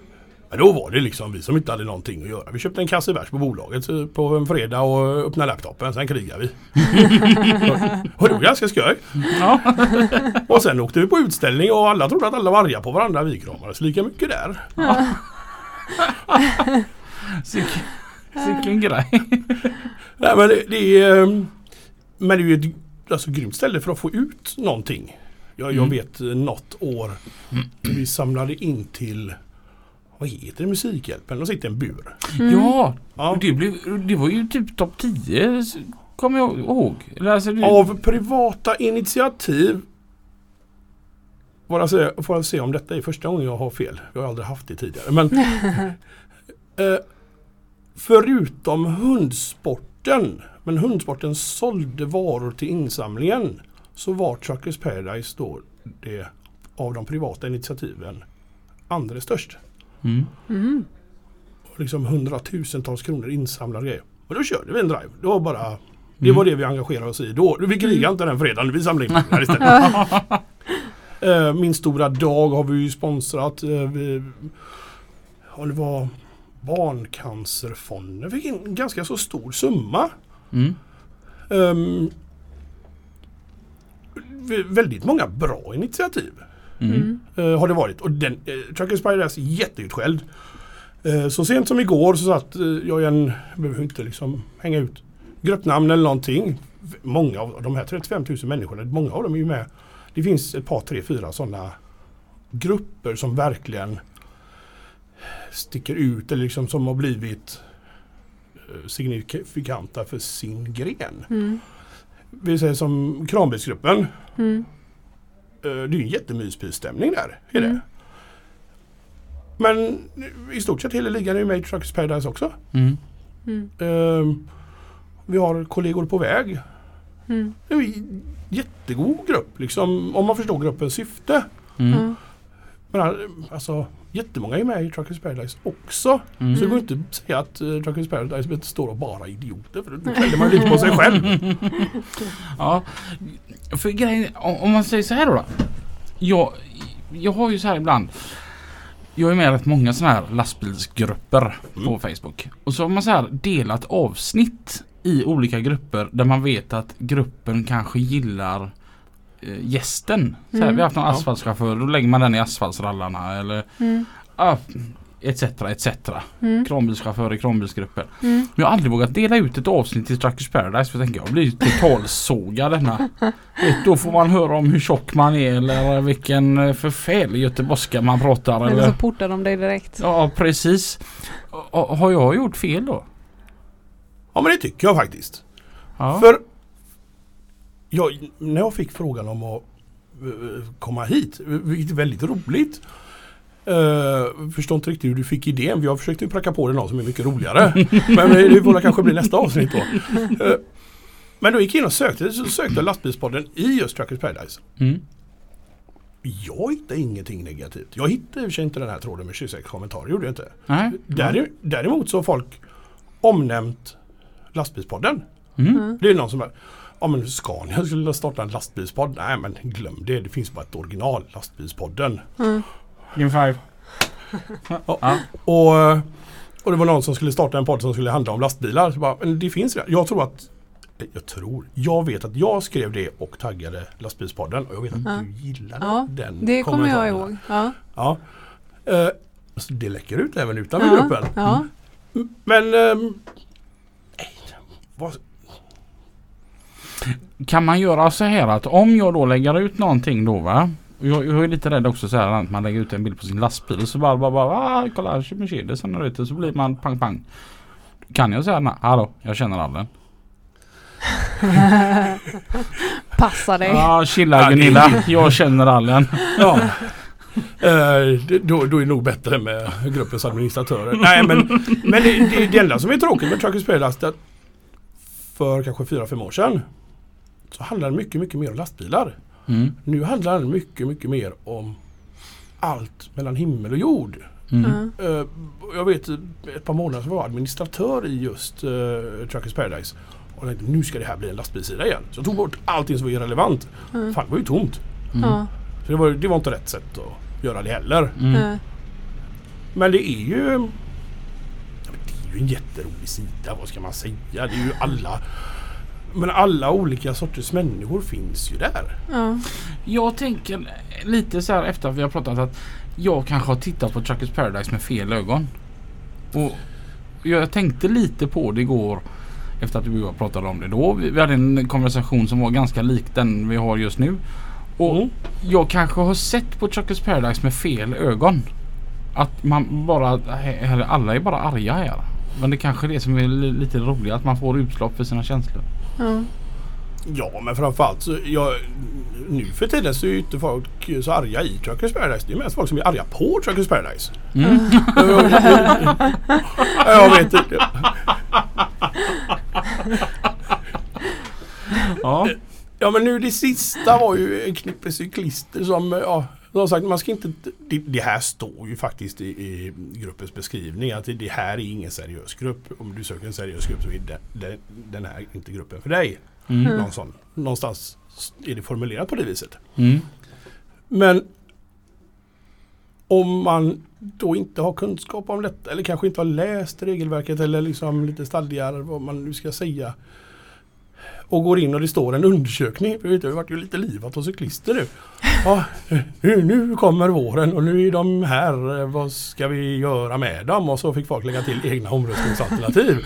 Men då var det liksom vi som inte hade någonting att göra. Vi köpte en kasse bärs på bolaget eh, på en fredag och öppnade laptopen. Sen krigade vi. och det var ganska skoj. Ja. Och sen åkte vi på utställning och alla trodde att alla var arga på varandra. Vi kramades lika mycket där. Sicken grej. Nej, men det, det är, eh, men det är ju ett alltså, grymt ställe för att få ut någonting. Jag, jag Mm. vet eh, något år vi samlade in till vad heter det? Musikhjälpen. De sitter i en bur. Mm. Ja, Ja. det, blev, det var ju typ topp 10 s- kommer jag ihåg. Alltså, det, Av privata initiativ Får jag, se, får jag se om detta är första gången jag har fel. Jag har aldrig haft det tidigare. Men, eh, förutom hundsporten, men hundsporten sålde varor till insamlingen, så var Truckers Paradise då det av de privata initiativen andra störst. Mm. Mm. Och liksom hundratusentals kronor insamlade grejer. Och då körde vi en drive. Det var bara det Mm. var det vi engagerade oss i då. Vi krigade inte den fredagen, vi samlade in pengar istället. Eh, Min stora dag har vi ju sponsrat. eh, vi- Ja, det var Barncancerfonden fick in en ganska så stor summa. Mm. V- väldigt många bra initiativ Mm. Mm. eh, har det varit. Och den, uh, Trucker Spiders är jätteutskälld. Eh, så sent som igår så satt eh, jag i en, behöver inte liksom hänga ut gruppnamn eller någonting. Många av de här 35 000 människorna, många av dem är ju med. Det finns ett par, tre, fyra sådana grupper som verkligen sticker ut eller liksom som har blivit eh, signifikanta för sin gren. Mm. Vi säger som Kranbilsgruppen. Mm. Eh, Det är ju en jättemyspysstämning där. Är det. Mm. Men i stort sett hela ligan är ju med i Truckers Paradise också. Mm. Mm. Ehm, Vi har kollegor på väg. Mm. Det är en jättegod grupp liksom, om man förstår gruppens syfte. Mm. Men alltså jättemånga är med i Truckers Paradise också. Mm. Så det går inte att säga att uh, Truckers Paradise står och bara idioter. För då skäller man lite på sig själv. Ja, för grejen, om man säger så här då. då. Jag, jag har ju så här ibland. Jag är med i rätt många sådana här lastbilsgrupper på Mm. Facebook. Och så har man så här delat avsnitt i olika grupper där man vet att gruppen kanske gillar eh, gästen. Så här, Mm. Vi har haft någon Ja. asfaltschaufför, då lägger man den i asfaltsrallarna eller Mm. ja, etc. etc. Mm. Kranbilschaufför i kranbilsgrupper. Mm. Men jag har aldrig vågat dela ut ett avsnitt till Truckers Paradise för jag tänker jag blir totalsågad denna. Då får man höra om hur tjock man är eller vilken eh, förfärlig göteborgska man pratar. Eller så Eller... portar de dig direkt. Ja precis. Ha- Har jag gjort fel då? Ja men det tycker jag faktiskt. Ja. För jag, när jag fick frågan om att eh, komma hit, vilket är väldigt roligt. Uh, förstår inte riktigt hur du fick idén. Vi har försökt ju pracka på dig någon som är mycket roligare. men det får kanske bli nästa avsnitt då. Eh, men då gick jag in och sökte, så sökte jag lastbilspodden i just Truckers Paradise. Mm. Jag hittade ingenting negativt. Jag hittade i och för sig inte den här tråden med 26 kommentarer, gjorde jag inte. Nej. Där, däremot så har folk omnämnt lastbilspodden. Mm. Mm. Det är någon som bara, ja men Scania skulle starta en lastbilspodd. Nej men glöm det, det finns bara ett original, lastbilspodden. Mm. Game five. ja. Och, eh, och det var någon som skulle starta en podd som skulle handla om lastbilar. Så bara, men det finns redan. Jag tror att, jag tror, jag vet att jag skrev det och taggade lastbilspodden. Och jag vet att Ja. du gillade Ja, den Det kommer jag ihåg. Ja. Ja. Eh, så det läcker ut även utanför Ja. gruppen. Ja. Men ehm, nej, vad, Kan man göra så här att om jag då lägger ut någonting då va. Jag, jag är lite rädd också så här att man lägger ut en bild på sin lastbil och så bara, bara, bara ah, kolla här kör Mercedes där ute så blir man pang pang. Kan jag säga nej, hallå jag känner allen. Passa dig. Ja chilla Gunilla, jag känner allen. Ja. Eh, då, då är det nog bättre med gruppens administratörer. Nej men, men det, det, det enda som är tråkigt med Truckers Paradise för kanske 4-5 år sedan så handlade det mycket, mycket mer om lastbilar. Mm. Nu handlar det mycket, mycket mer om allt mellan himmel och jord. Mm. Eh, jag vet ett par månader så var jag administratör i just uh, Truckers Paradise. Och tänkte nu ska det här bli en lastbilssida igen. Så jag tog bort allting som var irrelevant. Mm. Fan det var ju tomt. Mm. Så det var, det var inte rätt sätt att göra det heller. Mm. Men det är ju Det är ju en jätterolig sida, vad ska man säga? Det är ju alla Men alla olika sorters människor finns ju där. Ja. Jag tänker lite så här efter att vi har pratat att jag kanske har tittat på Truckers Paradise med fel ögon. Och jag tänkte lite på det igår efter att vi pratade om det då. Vi hade en konversation som var ganska lik den vi har just nu. Och Mm. jag kanske har sett på Truckers Paradise med fel ögon. Att man bara, alla är bara arga här. Men det kanske är det som är li- lite roligt att man får utlopp för sina känslor. Ja. Ja men framförallt så jag, Nu för tiden så är ju inte folk så arga i Truckers Paradise. Det är mest folk som är arga på Truckers Paradise. Mm. jag vet inte. Ja. Ja men nu det sista var ju en knippe cyklister som ja, Som sagt, man ska inte, det, det här står ju faktiskt i, i gruppens beskrivning att det, det här är ingen seriös grupp. Om du söker en seriös grupp så är det, det, den här inte gruppen för dig. Mm. Mm. Någon sån, någonstans är det formulerat på det viset. Mm. Men om man då inte har kunskap om detta eller kanske inte har läst regelverket eller liksom lite stadgar vad man nu ska säga. Och går in och det står en undersökning. För vet, det har varit ju lite livat av cyklister nu. Ja, nu, nu kommer våren och nu är de här. Eh, vad ska vi göra med dem? Och så fick folk lägga till egna omröstningsalternativ.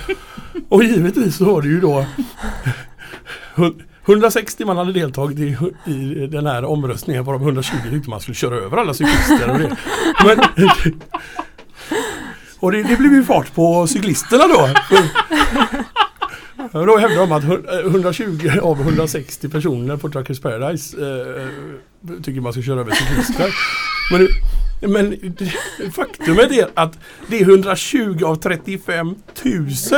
Och givetvis så var det ju då eh, 160 man hade deltagit i, i den här omröstningen varav 120 tyckte man skulle köra över alla cyklister. Och det, men, och det, det blev ju fart på cyklisterna då. Då hävdar de att 120 eh, av 160 personer på Truckers Paradise eh, eh, tycker man ska köra över cyklister. Men, men faktumet är att det är 120 av 35 000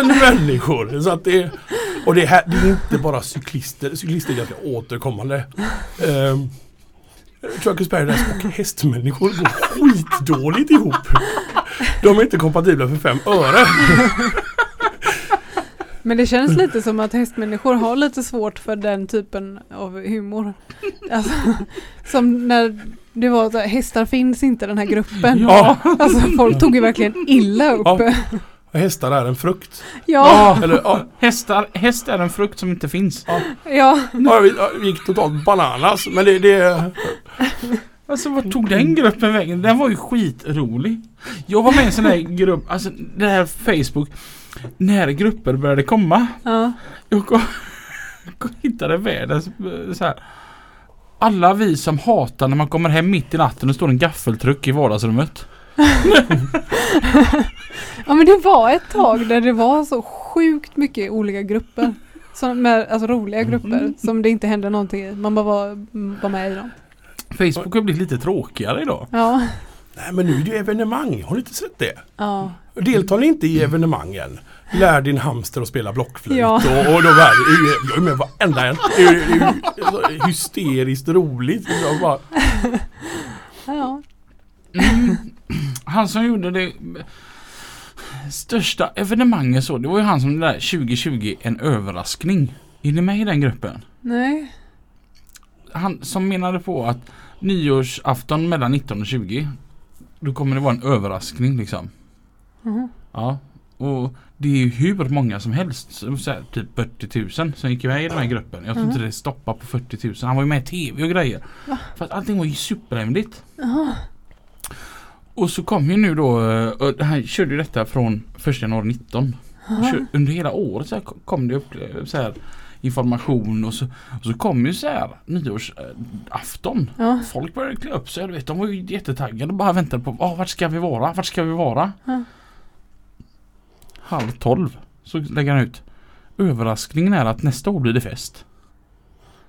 människor. Så att det, och det, här, det är inte bara cyklister. Cyklister är ganska återkommande. Eh, Truckers Paradise och hästmänniskor går skitdåligt ihop. De är inte kompatibla för fem öre. Men det känns lite som att hästmänniskor har lite svårt för den typen av humor. Alltså, som när det var så här, hästar finns inte den här gruppen. Ja. Alltså folk tog ju verkligen illa upp. Ja. Hästar är en frukt. ja, Eller, ja, Hästar, häst är en frukt som inte finns. ja. ja, ja, vi gick totalt bananas. Men det, det Alltså vad tog den gruppen vägen? Den var ju skitrolig. Jag var med i en sån där grupp, alltså det här Facebook. När grupper började komma. ja. Jag kom- hittade världens eh, så här. Alla vi som hatar när man kommer hem mitt i natten och står en gaffeltruck i vardagsrummet. Ja men det var ett tag där det var så sjukt mycket olika grupper. Som med, alltså roliga grupper som det inte hände någonting i. Man bara var, var med i dem. Facebook har blivit lite tråkigare idag. Ja. Nej men nu är det ju evenemang. Har ni inte sett det? Ja. Deltar ni inte i evenemangen? Lär din hamster att spela blockflöjt Ja. och, och de här, med varenda en. Hysteriskt roligt. Bara, ja. Mm. Han som gjorde det största evenemanget så, det var ju han som det där 2020 en överraskning. Är ni med i den gruppen? Nej. Han som menade på att nyårsafton mellan 19 och 20 då kommer det vara en överraskning liksom. Mhm. Ja. Och det är ju hur många som helst, så här, typ 40 000 som gick med i den här gruppen. Jag tror inte det stoppar på 40 000. Han var ju med i TV och grejer. Va? För att allting var ju superhemligt. Jaha. Och så kom ju nu då, eh, han körde ju detta från 1 januari 19. Och kör, under hela året så kom det upp eh, så här information och så, och så kom ju så här nyårsafton. Ja. Folk började klä upp sig, du vet, de var ju jättetaggade och bara väntade på ah, vart ska vi vara, vart ska vi vara? Ja. Halv tolv så lägger han ut. Överraskningen är att nästa år blir det fest.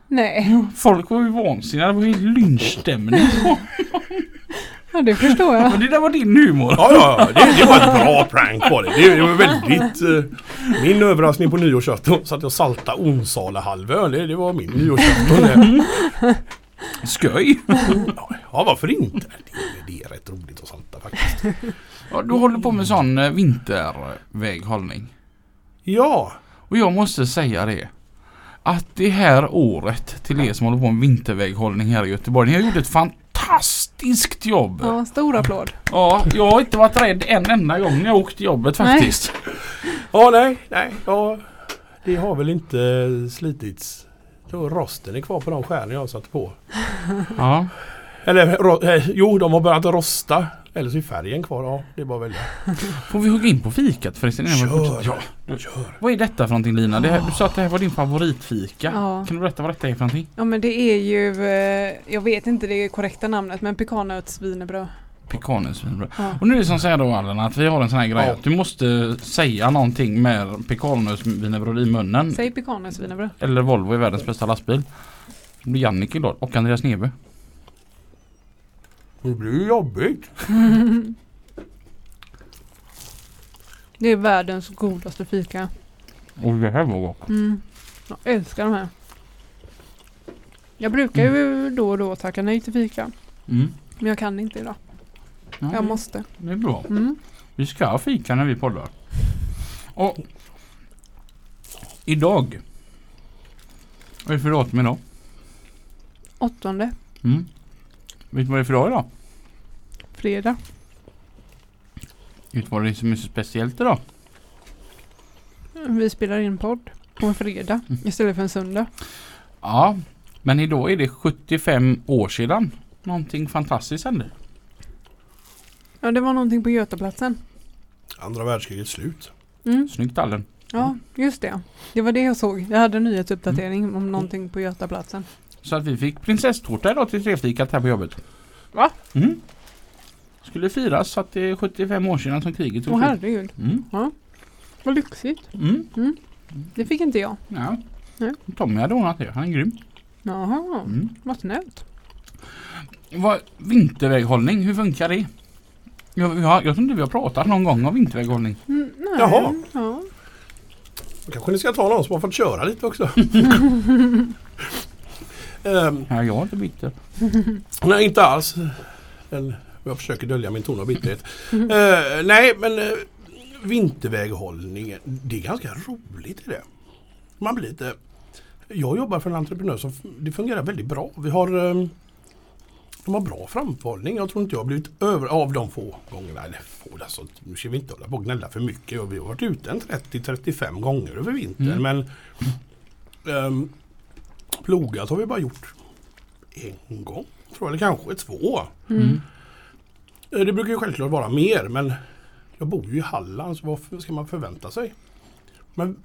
Nej. Folk var ju vansinniga, det var ju lynchstämning. Ja det förstår jag. Men det där var din humor. ja, ja, det, det var ett bra prank var det. Det, det var väldigt... Eh, min överraskning på nyårsafton så att jag salta Onsala-halvön. Det, det var min nyårsafton. Skoj! Ja, varför inte? Det, det är rätt roligt att salta faktiskt. Ja, du håller på med sån eh, vinterväghållning. Ja, Och jag måste säga det. Att det här året till er som håller på med vinterväghållning här i Göteborg. Ni har gjort ett fantastiskt jobb. Ja, stor applåd. Ja, jag har inte varit rädd en enda gång när jag åkt till jobbet Nej. faktiskt. ja nej, nej. Ja, det har väl inte slitits. Rosten är kvar på de skärn jag satte på. Ja. Eller ro, eh, jo, de har börjat rosta. Eller så är färgen kvar. Ja, det är bara att välja. Får vi hugga in på fikat förresten? innan vi Kör. fortsätter? Ja. Kör. Vad är detta för någonting Lina? Det här, du sa att det här var din favoritfika. Ja. Kan du berätta vad detta är för någonting? Ja men det är ju, eh, jag vet inte det korrekta namnet men pekanötsvinerbröd. Pekannötsvinbröd. Ja. Och nu är det som säger då Allen att vi har en sån här grej Ja. att du måste säga någonting med pekannötsvinerbröd i munnen. Säg pekanötsvinerbröd. Eller Volvo är världens bästa lastbil. Det blir Jannike glad och Andreas Nebe. Det blir jobbigt. Det är världens godaste fika. Och det här var gott. Mm. Jag älskar de här. Jag brukar ju då och då tacka nej till fika. Mm. Men jag kan inte idag. Ja, Jag måste. Det är bra. Mm. Vi ska fika när vi poddar. Och idag. Vad är det för datum idag? Åttonde, Mm. Vet du vad det är för dag idag? fredag. Vet du vad det är som är så speciellt idag? Vi spelar in podd på en fredag Mm. istället för en söndag. Ja, men idag är det 75 år sedan någonting fantastiskt hände. Ja, det var någonting på Götaplatsen. Andra världskrigets slut. Mm. Snyggt Allen. Ja, just det. Det var det jag såg. Jag hade en nyhetsuppdatering om någonting på Götaplatsen. Så att vi fick prinsesstårta idag till trefikat här på jobbet. Va? Mm. Skulle firas att det är 75 år sedan som kriget tog Åh slut. herregud. Mm. Vad lyxigt. Mm. Det fick inte jag. Ja. Nej. Tommy hade ordnat det. Han är grym. Jaha, Mm. vad snällt. Vad, vinterväghållning, hur funkar det? Jag, jag, jag tror inte vi har pratat någon gång om vinterväghållning. Mm, nej. Jaha. Ja. Då kanske ni ska ta någon som har fått köra lite också. Ehm, Ja, jag är inte bitter. nej, inte alls. En, jag försöker dölja min ton av bitterhet. Eh, nej, men uh, vinterväghållning, det är ganska roligt i det. Man blir lite... Jag jobbar för en entreprenör som det fungerar väldigt bra. Vi har ehm, de har bra framförhållning. Jag tror inte jag har blivit över av de få gångerna. Eller få, alltså, nu ska vi inte hålla på och gnälla för mycket. Och vi har varit ute en 30-35 gånger över vintern. Mm. Men um, plogat har vi bara gjort en gång. Tror jag, eller kanske två. Mm. Det brukar ju självklart vara mer men jag bor ju i Halland så vad ska man förvänta sig? Men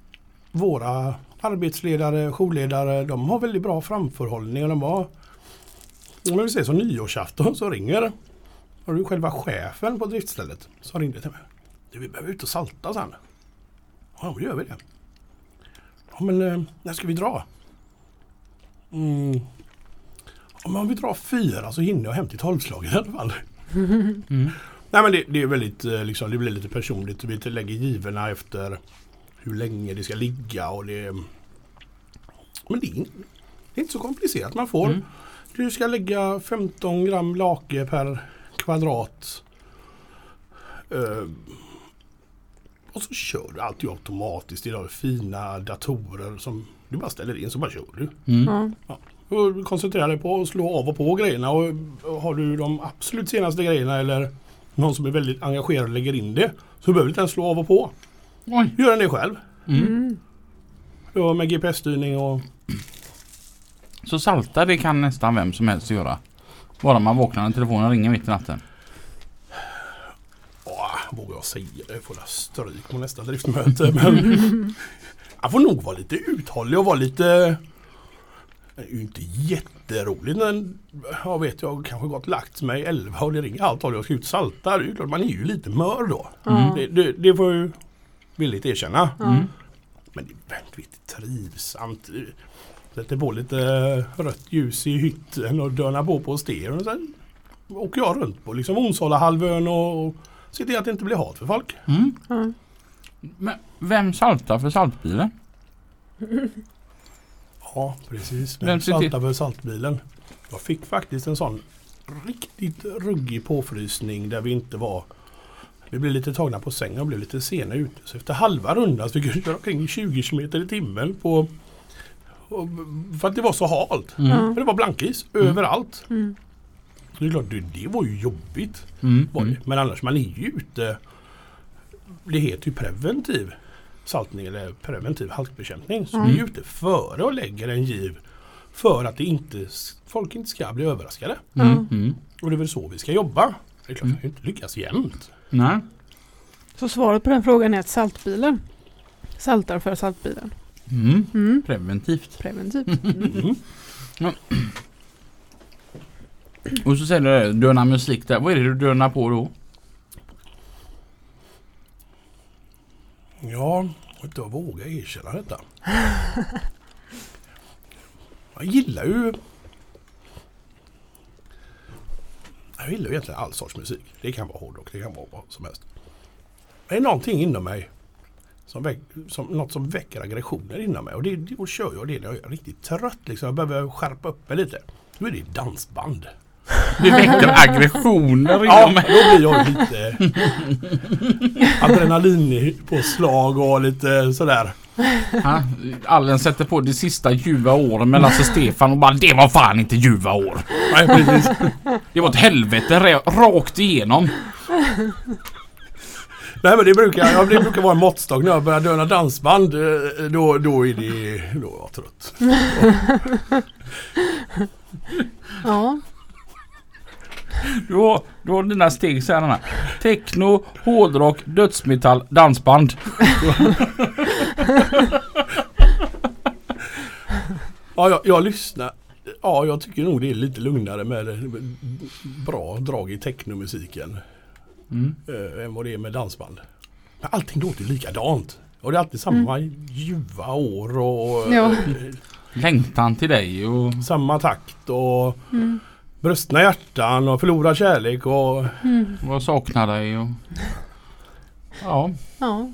våra arbetsledare, jourledare, de har väldigt bra framförhållning. Och de har, om vi säger som nyårsafton så ringer har du själva chefen på driftstället som ringde till mig. Du, vi behöver ut och salta sen. Ja, då gör vi det. Ja, men eh, när ska vi dra? Mm. Om vi drar fyra så hinner jag hem till tolvslaget i alla fall. Mm. Nej men det, det är väldigt eh, liksom, det blir lite personligt. Vi lägger givorna efter hur länge det ska ligga och det Men det är, det är inte så komplicerat. Man får Mm. Du ska lägga 15 gram lake per kvadrat. Eh, och så kör du allt automatiskt. Idag är fina datorer som du bara ställer in så bara kör du. Mm. Ja. Och koncentrera dig på att slå av och på grejerna. Och har du de absolut senaste grejerna eller någon som är väldigt engagerad och lägger in det. Så behöver du inte ens slå av och på. Oj. Gör den det själv. Mm. Mm. Ja, med GPS-styrning och... Så salta det kan nästan vem som helst göra. Bara man vaknar när telefonen ringer mitt i natten. Åh, vågar jag säga det? Jag får jag stryk på nästa driftmöte. Men jag får nog vara lite uthållig och vara lite... Det är ju inte jätteroligt men jag vet jag har kanske gått lagt mig 11 och det ringer allt håll jag ska ut salta. Det är ju klart man är ju lite mör då. Ja. Det, det, det får jag ju villigt erkänna. Mm. Men det är väldigt trivsamt. Sätter på lite rött ljus i hytten och dörnar på på stereon. Och sen åker jag runt på liksom Onsala-halvön och, och ser till att det inte blir hat för folk. Mm. Men vem saltar för saltbilen? Ja, precis. Vem Men ser till- salta för saltbilen. Jag fick faktiskt en sån riktigt ruggig påfrysning där vi inte var vi blev lite tagna på sängen och blev lite sena ute. Så efter halva rundan så fick jag köra omkring i 20 km i timmen på och- för att det var så halt. Mm. Men det var blankis överallt. Mm. Så det är klart, det, det var ju jobbigt. Mm. Var det. Mm. Men annars, man är ju ute. Det heter ju preventiv saltning eller preventiv halkbekämpning. Så Mm. vi är ute före och lägger en giv för att det inte, folk inte ska bli överraskade. Mm. Mm. Och det är väl så vi ska jobba. Det är klart, Mm. vi kan ju inte lyckas jämt. Nej. Så svaret på den frågan är att saltbilen saltar för saltbilen. Mm. Mm. Preventivt. Preventivt. Mm. Och så säger du det, döna musik där. Vad är det du dönar på då? Ja, inte jag vågar erkänna detta. Jag gillar ju Jag gillar ju egentligen all sorts musik. Det kan vara hårdrock, det kan vara vad som helst. Det är någonting inom mig som, väck, som något som väcker aggressioner inom mig. Och det, då kör jag det när jag är riktigt trött. Liksom. Jag behöver skärpa upp mig lite. Då är det dansband. Det väcker aggressioner Ja, inom då mig. blir jag lite adrenalinpåslag och lite sådär. Ja, Allen sätter på det sista ljuva åren med Lasse Stefan och bara det var fan inte ljuva år. Nej, precis. Det var ett helvete ra- rakt igenom. Nej men det brukar, ja, det brukar vara en måttstock när jag börjar döna dansband. eh, Då, då är det, då är jag trött. Ja. Du har, du har dina steg så här. Techno, hårdrock, dödsmetall, dansband. Ja, jag, jag lyssnar. Ja, jag tycker nog det är lite lugnare med bra drag i technomusiken. Mm. eh, än vad det är med dansband. Men allting låter likadant. Och det är alltid samma ljuva år och Ja. eh, Längtan till dig och samma takt och Mm. Brustna hjärtan och förlorad kärlek och Mm. vad saknar dig och... Ja. Ja.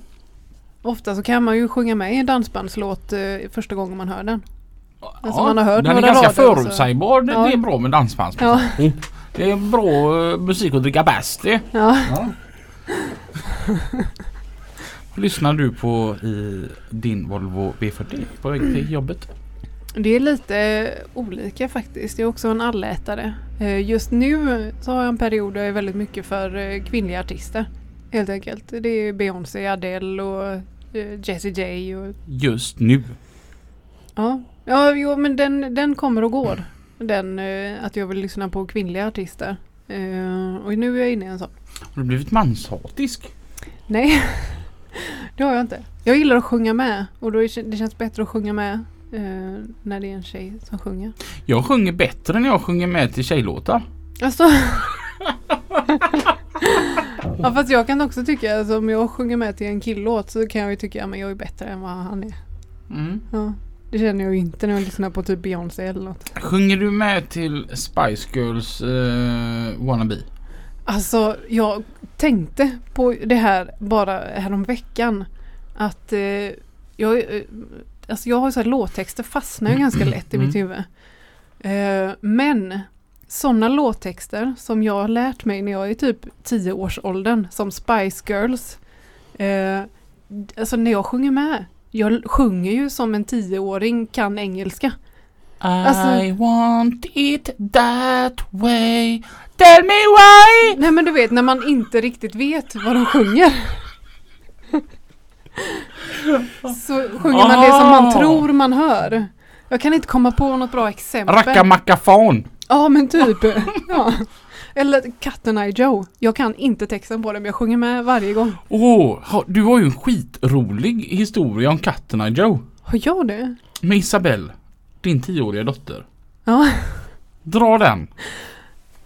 Ofta så kan man ju sjunga med i en dansbandslåt eh, första gången man hör den. Alltså, man har hört den är ganska rader och så- förutsägbar. Det, Ja. det är bra med dansbandsmusik. Ja. Det är bra eh, musik att dricka bärs det. ja. Lyssnar du på i din Volvo V40 på väg till jobbet? Det är lite eh, olika faktiskt. Jag är också en allätare. Eh, Just nu så har jag en period där jag är väldigt mycket för eh, kvinnliga artister. Helt enkelt. Det är Beyoncé, Adele och Jessie J. Och, Just nu. ja, ja jo, men den, den kommer och går. Den att jag vill lyssna på kvinnliga artister. Och nu är jag inne i en sån. Har du blivit manshatisk? Nej, det har jag inte. Jag gillar att sjunga med och då är det känns bättre att sjunga med eh, när det är en tjej som sjunger. Jag sjunger bättre när jag sjunger med till tjejlåtar. Alltså. ja fast jag kan också tycka, alltså, om jag sjunger med till en killlåt så kan jag ju tycka att jag är bättre än vad han är. Mm. Ja, det känner jag ju inte när jag lyssnar på typ Beyoncé eller något. Sjunger du med till Spice Girls eh, Wannabe? Alltså jag tänkte på det här bara häromveckan. Att eh, jag, eh, alltså jag har så här låttexter fastnar ju ganska lätt i mitt huvud. Eh, men sådana låttexter som jag har lärt mig när jag är typ 10 års åldern som Spice Girls. Eh, alltså när jag sjunger med. Jag sjunger ju som en tioåring kan engelska. Alltså- I want it that way. Tell me why! Nej men du vet när man inte riktigt vet vad de sjunger. Så sjunger man det som man tror man hör. Jag kan inte komma på något bra exempel. Rackamacafon. Ja men typ. Ja. Eller Katten I Joe. Jag kan inte texten på det men jag sjunger med varje gång. Åh, ha- du har ju en skitrolig historia om katterna Joe. Har jag det? Med Isabelle, din tioåriga dotter. Ja. Dra den.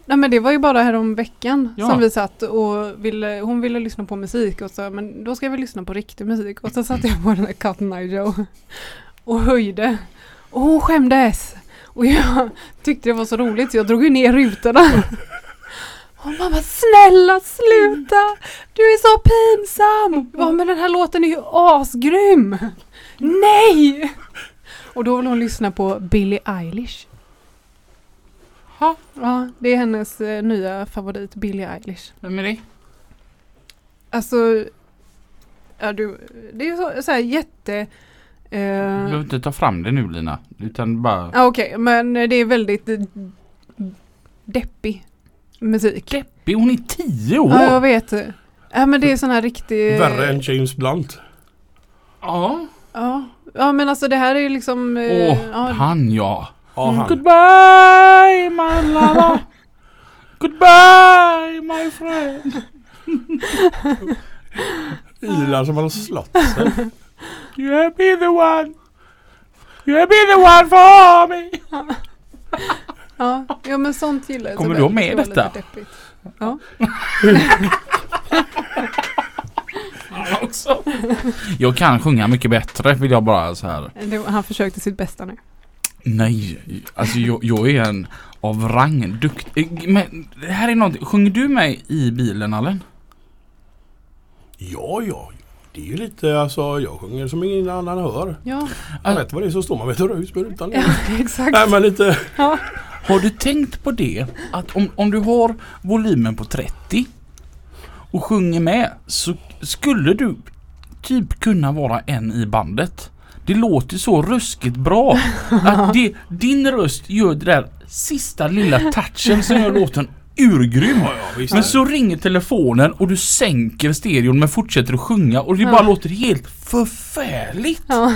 Nej men det var ju bara här om veckan Ja. som vi satt och ville, hon ville lyssna på musik och så men då ska vi lyssna på riktig musik och så satte jag på den där Cotton Eye Joe och höjde och hon skämdes och jag tyckte det var så roligt så jag drog ju ner rutorna. Och mamma snälla sluta! Du är så pinsam! Ja men den här låten är ju asgrym! Nej! Och då vill hon lyssna på Billie Eilish. Ha, Ja, det är hennes eh, nya favorit, Billie Eilish. vem är det? Alltså, ja, du, det är så, så här jätte... Du Eh, behöver inte ta fram det nu Lina. Utan bara... ja, Okej, men det är väldigt eh, deppig musik. Deppig, hon är tio år! Ja, jag vet. Ja, men det är sån här riktig... värre än James Blunt. Ja. Ja, ja men alltså det här är ju liksom... eh, Åh, ja, han ja. Ja, han. Goodbye my lover. Goodbye my friend. Ilar som har slått sig. You have been the one. You have been the one for me. ja, ja, men sånt gillar jag. Kommer du med var detta? Ja. också. Jag kan sjunga mycket bättre vill jag bara så här. Han försökte sitt bästa nu. Nej, alltså jag, jag är en av rang duktig. Men det här är något. Sjunger du med i bilen Allen? Ja, ja. Det är ju lite alltså, jag sjunger som ingen annan hör. Ja, Jag vet vad det är så står man med ett rus på rutan. ja exakt. Nej men lite, Ja. Har du tänkt på det att om, om du har volymen på 30 och sjunger med så skulle du typ kunna vara en i bandet. Det låter så ruskigt bra. Att det, din röst gör det där sista lilla touchen som gör låten urgrym. Ja, ja. Men så ringer telefonen och du sänker stereon men fortsätter att sjunga och det bara Ja. låter helt förfärligt. Ja.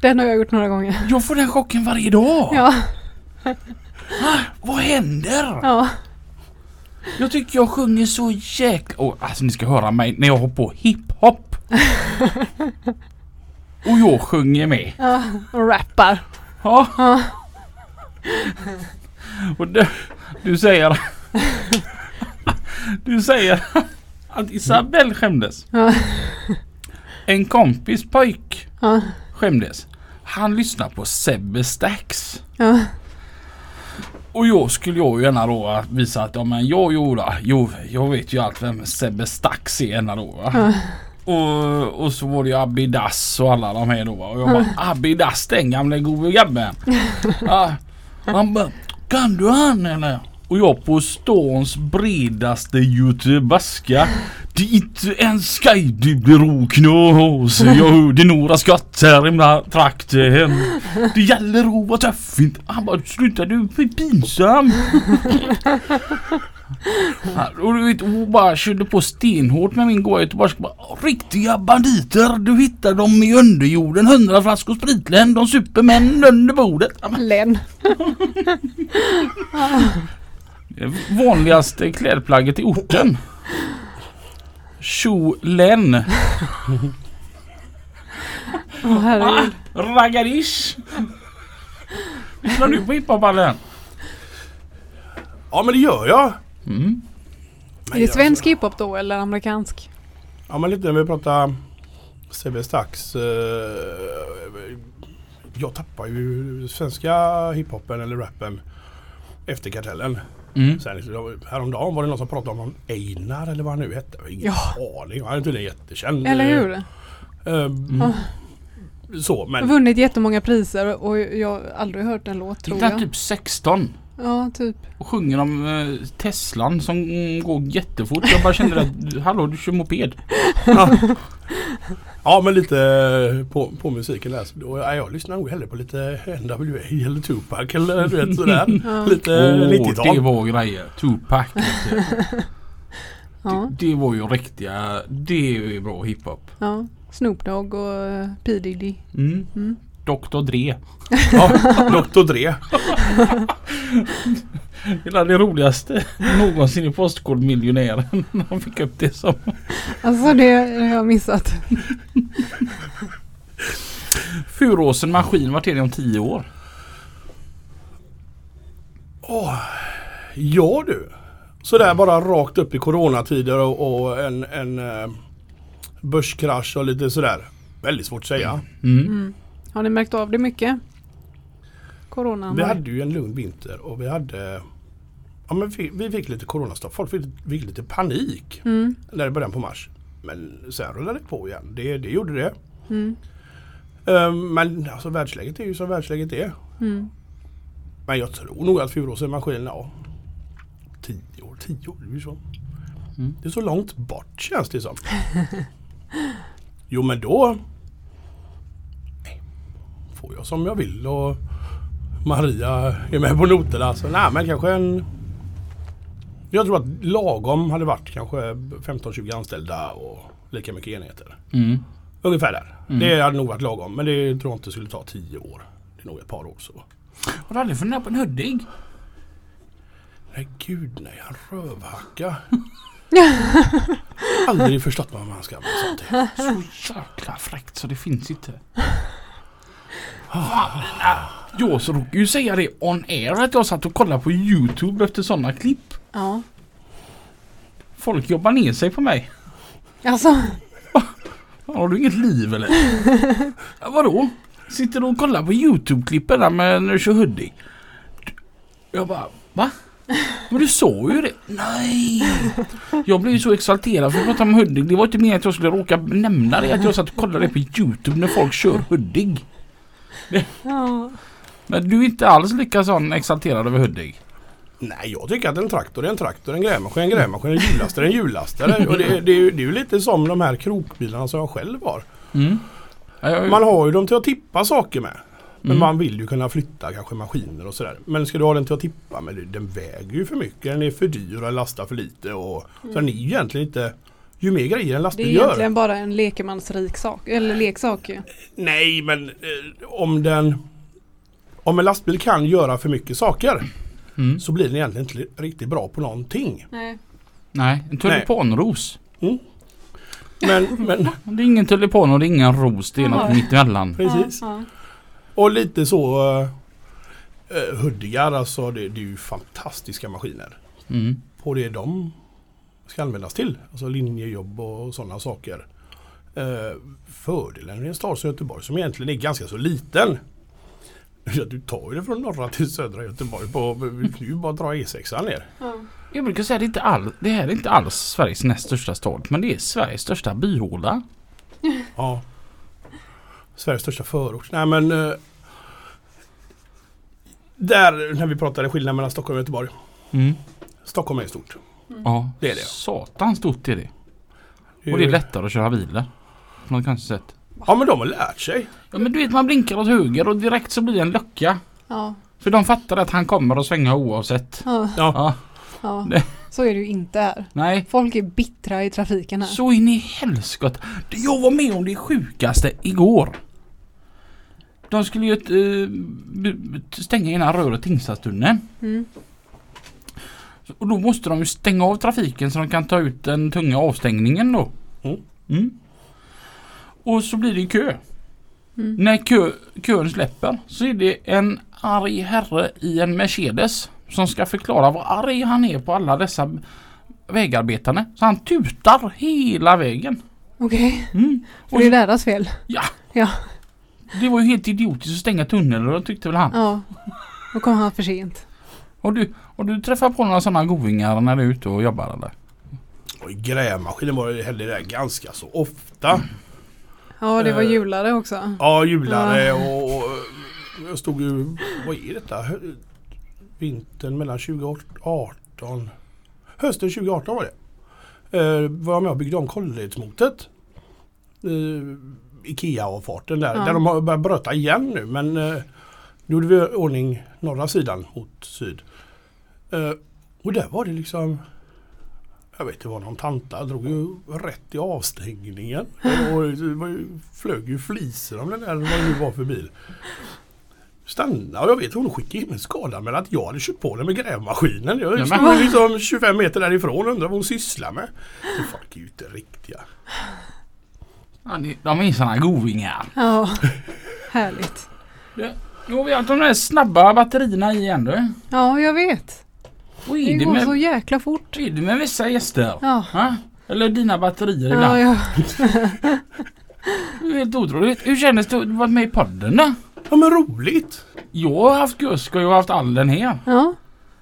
Den har jag gjort några gånger. Jag får den chocken varje dag. Ja, Vad händer? ja. Jag tycker jag sjunger så jäkla... Oh, alltså ni ska höra mig när jag har på hiphop. och jag sjunger med. ja. Och rappar. Ja. Ja. Och du, du säger... du säger att Isabelle skämdes. Ja. En kompis pojk Ja. skämdes. Han lyssnar på Sebbe Stax. Ja. Och jag skulle jag gärna då visa att ja men jag gjorde, jo, jag vet ju allt vem Sebbe Stax är gärna då va. Ja. Och, och så var det ju Abidas och alla de här då va. Och jag bara Abidas den gamle gode gubben. ja, han bara kan du han eller? Och jag på stans bredaste göteborgska. Det är inte ens skaj du blir knas. Jag hörde några skott här i trakten. Det gäller att vara tuff. Han bara sluta du är pinsam. Och du vet, hon bara körde på stenhårt med min goa göteborgska. Bara, Riktiga banditer, du hittar dem i underjorden. Hundra flaskor spritlän, de super män under bordet. Det vanligaste klädplagget i orten. Kjolen. Åh herregud. Raggarish. Lyssnar du på hiphopballen? Ja men det gör jag. Mm. Är det svensk hiphop då eller amerikansk? Ja men lite när vi pratar CB Stax. Eh, jag tappar ju svenska hiphopen eller rappen efter kartellen. Mm. Sen häromdagen var det någon som pratade om någon Einar eller vad han nu hette. Jag har Ingen aning. Han är tydligen jättekänd. Eller hur? Eh, Mm. Så Jag har men vunnit jättemånga priser och jag har aldrig hört en låt tror Inte jag. typ 16. Ja, typ. Och sjunger om eh, Teslan som mm, går jättefort. Jag bara kände att hallå du kör moped. ja. ja men lite på, på musiken där. Så då, ja, jag lyssnar nog hellre på lite NWA eller Tupac eller du vet sådär. Ja. Lite Åh, 90-tal. det var grejer. Tupac. Ja. det, det var ju riktiga, det är ju bra hiphop. ja. Snoop Dogg och uh, P Diddy. Mm. Mm. Dr Dre. Ja, Dr Dre. Hela det roligaste någonsin i Postkodmiljonären. När han fick upp det som Alltså det har jag missat. Furåsen maskin. Vart är det om tio år? Åh, ja du. Sådär bara rakt upp i coronatider och, och en, en eh, börskrasch och lite sådär. Väldigt svårt att säga. Mm. Mm. Har ni märkt av det mycket? Coronan. Vi hade ju en lugn vinter och vi hade Ja men vi, vi fick lite coronastopp. Folk fick, fick lite panik Mm. där i början på mars. Men sen rullade det på igen. Det, det gjorde det. Mm. Eh, Men alltså världsläget är ju som världsläget är. Mm. Men jag tror nog att Furåsen maskin, ja. Tio år, tio år, det är ju så. Mm. Det är så långt bort känns det som. jo men då får jag som jag vill och Maria är med på noterna. Så nej men kanske en Jag tror att lagom hade varit kanske 15-20 anställda och lika mycket enheter. Mm. Ungefär där. Mm. Det hade nog varit lagom men det tror jag inte skulle ta 10 år. Det är nog ett par år så. Har du aldrig funderat på en Hudik? Nej gud nej, en rövhacka. Aldrig förstått vad man ska med sånt. Så jäkla fräckt så det finns inte. Fan, Jag så råkade ju säga det on air att jag satt och kollade på Youtube efter sådana klipp. Ja. Folk jobbar ner sig på mig. Alltså. Fan, Har du inget liv eller? ja, vadå? Sitter du och kollar på Youtube-klippen där med Hudik? Jag bara, va? Men du såg ju det. Nej! Jag blev ju så exalterad för att prata om Hudik. Det var inte mer att jag skulle råka nämna det. Att jag satt och kollade på Youtube när folk kör Hudik. Ja. Men du är inte alls lika sån exalterad över Hudik? Nej, jag tycker att en traktor är en traktor, en grävmaskin är en grävmaskin, en hjullastare är en hjullastare. Och det, det, är ju, det är ju lite som de här krokbilarna som jag själv har. Mm. Man har ju dem till att tippa saker med. Men Mm. man vill ju kunna flytta kanske maskiner och sådär. Men ska du ha den till att tippa med, den väger ju för mycket. Den är för dyr och den lastar för lite. Och, Så den är ju egentligen inte... Ju mer grejer en Det är lastbil gör. egentligen bara en lekmansrik sak, eller leksak ju. Nej, men eh, om den... Om en lastbil kan göra för mycket saker Mm. så blir den egentligen inte riktigt bra på någonting. Nej. Nej, en tulipanros. Men, men Det är ingen tulipan och det är ingen ros. Det är något mittemellan. precis. Ja, Och lite så uh, Hudigar alltså det, det är ju fantastiska maskiner. Mm. På det de ska användas till. Alltså linjejobb och sådana saker. Uh, fördelen i en stad som Göteborg som egentligen är ganska så liten. Du tar ju det från norra till södra Göteborg. På, vi kan ju bara dra E6 ner. ja. Jag brukar säga att det, inte all, det här är inte alls Sveriges näst största stad. Men det är Sveriges största byhåla. Ja. Sveriges största förort. Nej men eh, Där när vi pratade skillnad mellan Stockholm och Göteborg. Mm. Stockholm är stort. Ja, Det är det. Satan stort är det. Och det är lättare att köra bilar. På något konstigt sätt. Ja men de har lärt sig. Ja men du vet man blinkar åt höger och direkt så blir det en lucka. Ja, För de fattar att han kommer att svänga oavsett. ja, Ja. Ja, Så är det ju inte här. nej. Folk är bittra i trafiken här. Så in i helskott. Det- Jag var med om det sjukaste igår. De skulle ju eh, stänga ena röret Tingstadstunneln. Mm. Och då måste de ju stänga av trafiken så de kan ta ut den tunga avstängningen då. Mm. Mm. Och så blir det kö. Mm. När kö, kön släpper så är det en arg herre i en Mercedes som ska förklara vad arg han är på alla dessa vägarbetare. Så han tutar hela vägen. Okej, Mm. och det är deras fel. Ja, Ja, det var ju helt idiotiskt att stänga tunneln tyckte väl han. ja. Då kom han för sent. Och du, och du träffar på några sådana govingar när du är ute och jobbar eller? Och i grävmaskinen var det heller där ganska så ofta. Ja, det var Eh. julare också. Ja hjulare och, och jag stod ju, vad är detta? Vintern mellan 2018 Hösten 2018 var det. Eh, var jag med och byggde om Kålledsmotet. Eh, Ikea-avfarten där. Ja. Där de har börjat bröta igen nu men eh, nu gjorde vi ordning norra sidan mot syd. Eh, och där var det liksom jag vet inte vad någon tanta drog ju rätt i avstängningen. Och det var flög ju flisor om den där vad det nu var för bil. Stanna och jag vet hon skickade in en skada med att jag hade kört på den med grävmaskinen. Jag stod liksom 25 meter därifrån och undrade vad hon sysslar med. Så folk är ju inte riktiga. Ja, de är sådana govingar. Ja, härligt. Jo, vi har de där snabba batterierna i igen du. Ja, jag vet. Det är det går med, så jäkla fort. är det med vissa gäster? Ja, Ha? Eller dina batterier ja, ibland. ja. Det är helt otroligt. Hur kändes det att vara med i podden då? Ja men roligt! Jag har haft Gusk och jag har haft Allen här. ja.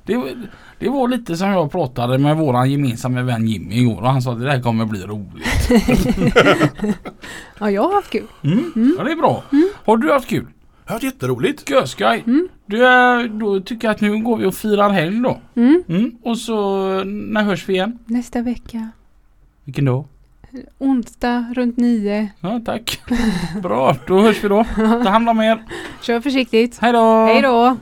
Det, var- det var lite som jag pratade med våran gemensamma vän Jimmy igår och han sa att det där kommer bli roligt. ja jag har haft kul. Mm. Ja, det är bra. Har du haft kul? Det har varit jätteroligt. Göskaj. Mm. Du, är- då tycker jag att nu går vi och firar helg då. Mm. Mm. Och så när hörs vi igen? Nästa vecka. Vilken dag? Onsdag runt nio. Ja, tack. Bra, då hörs vi då. Ta hand om er. Kör försiktigt. Hej då! Hej då!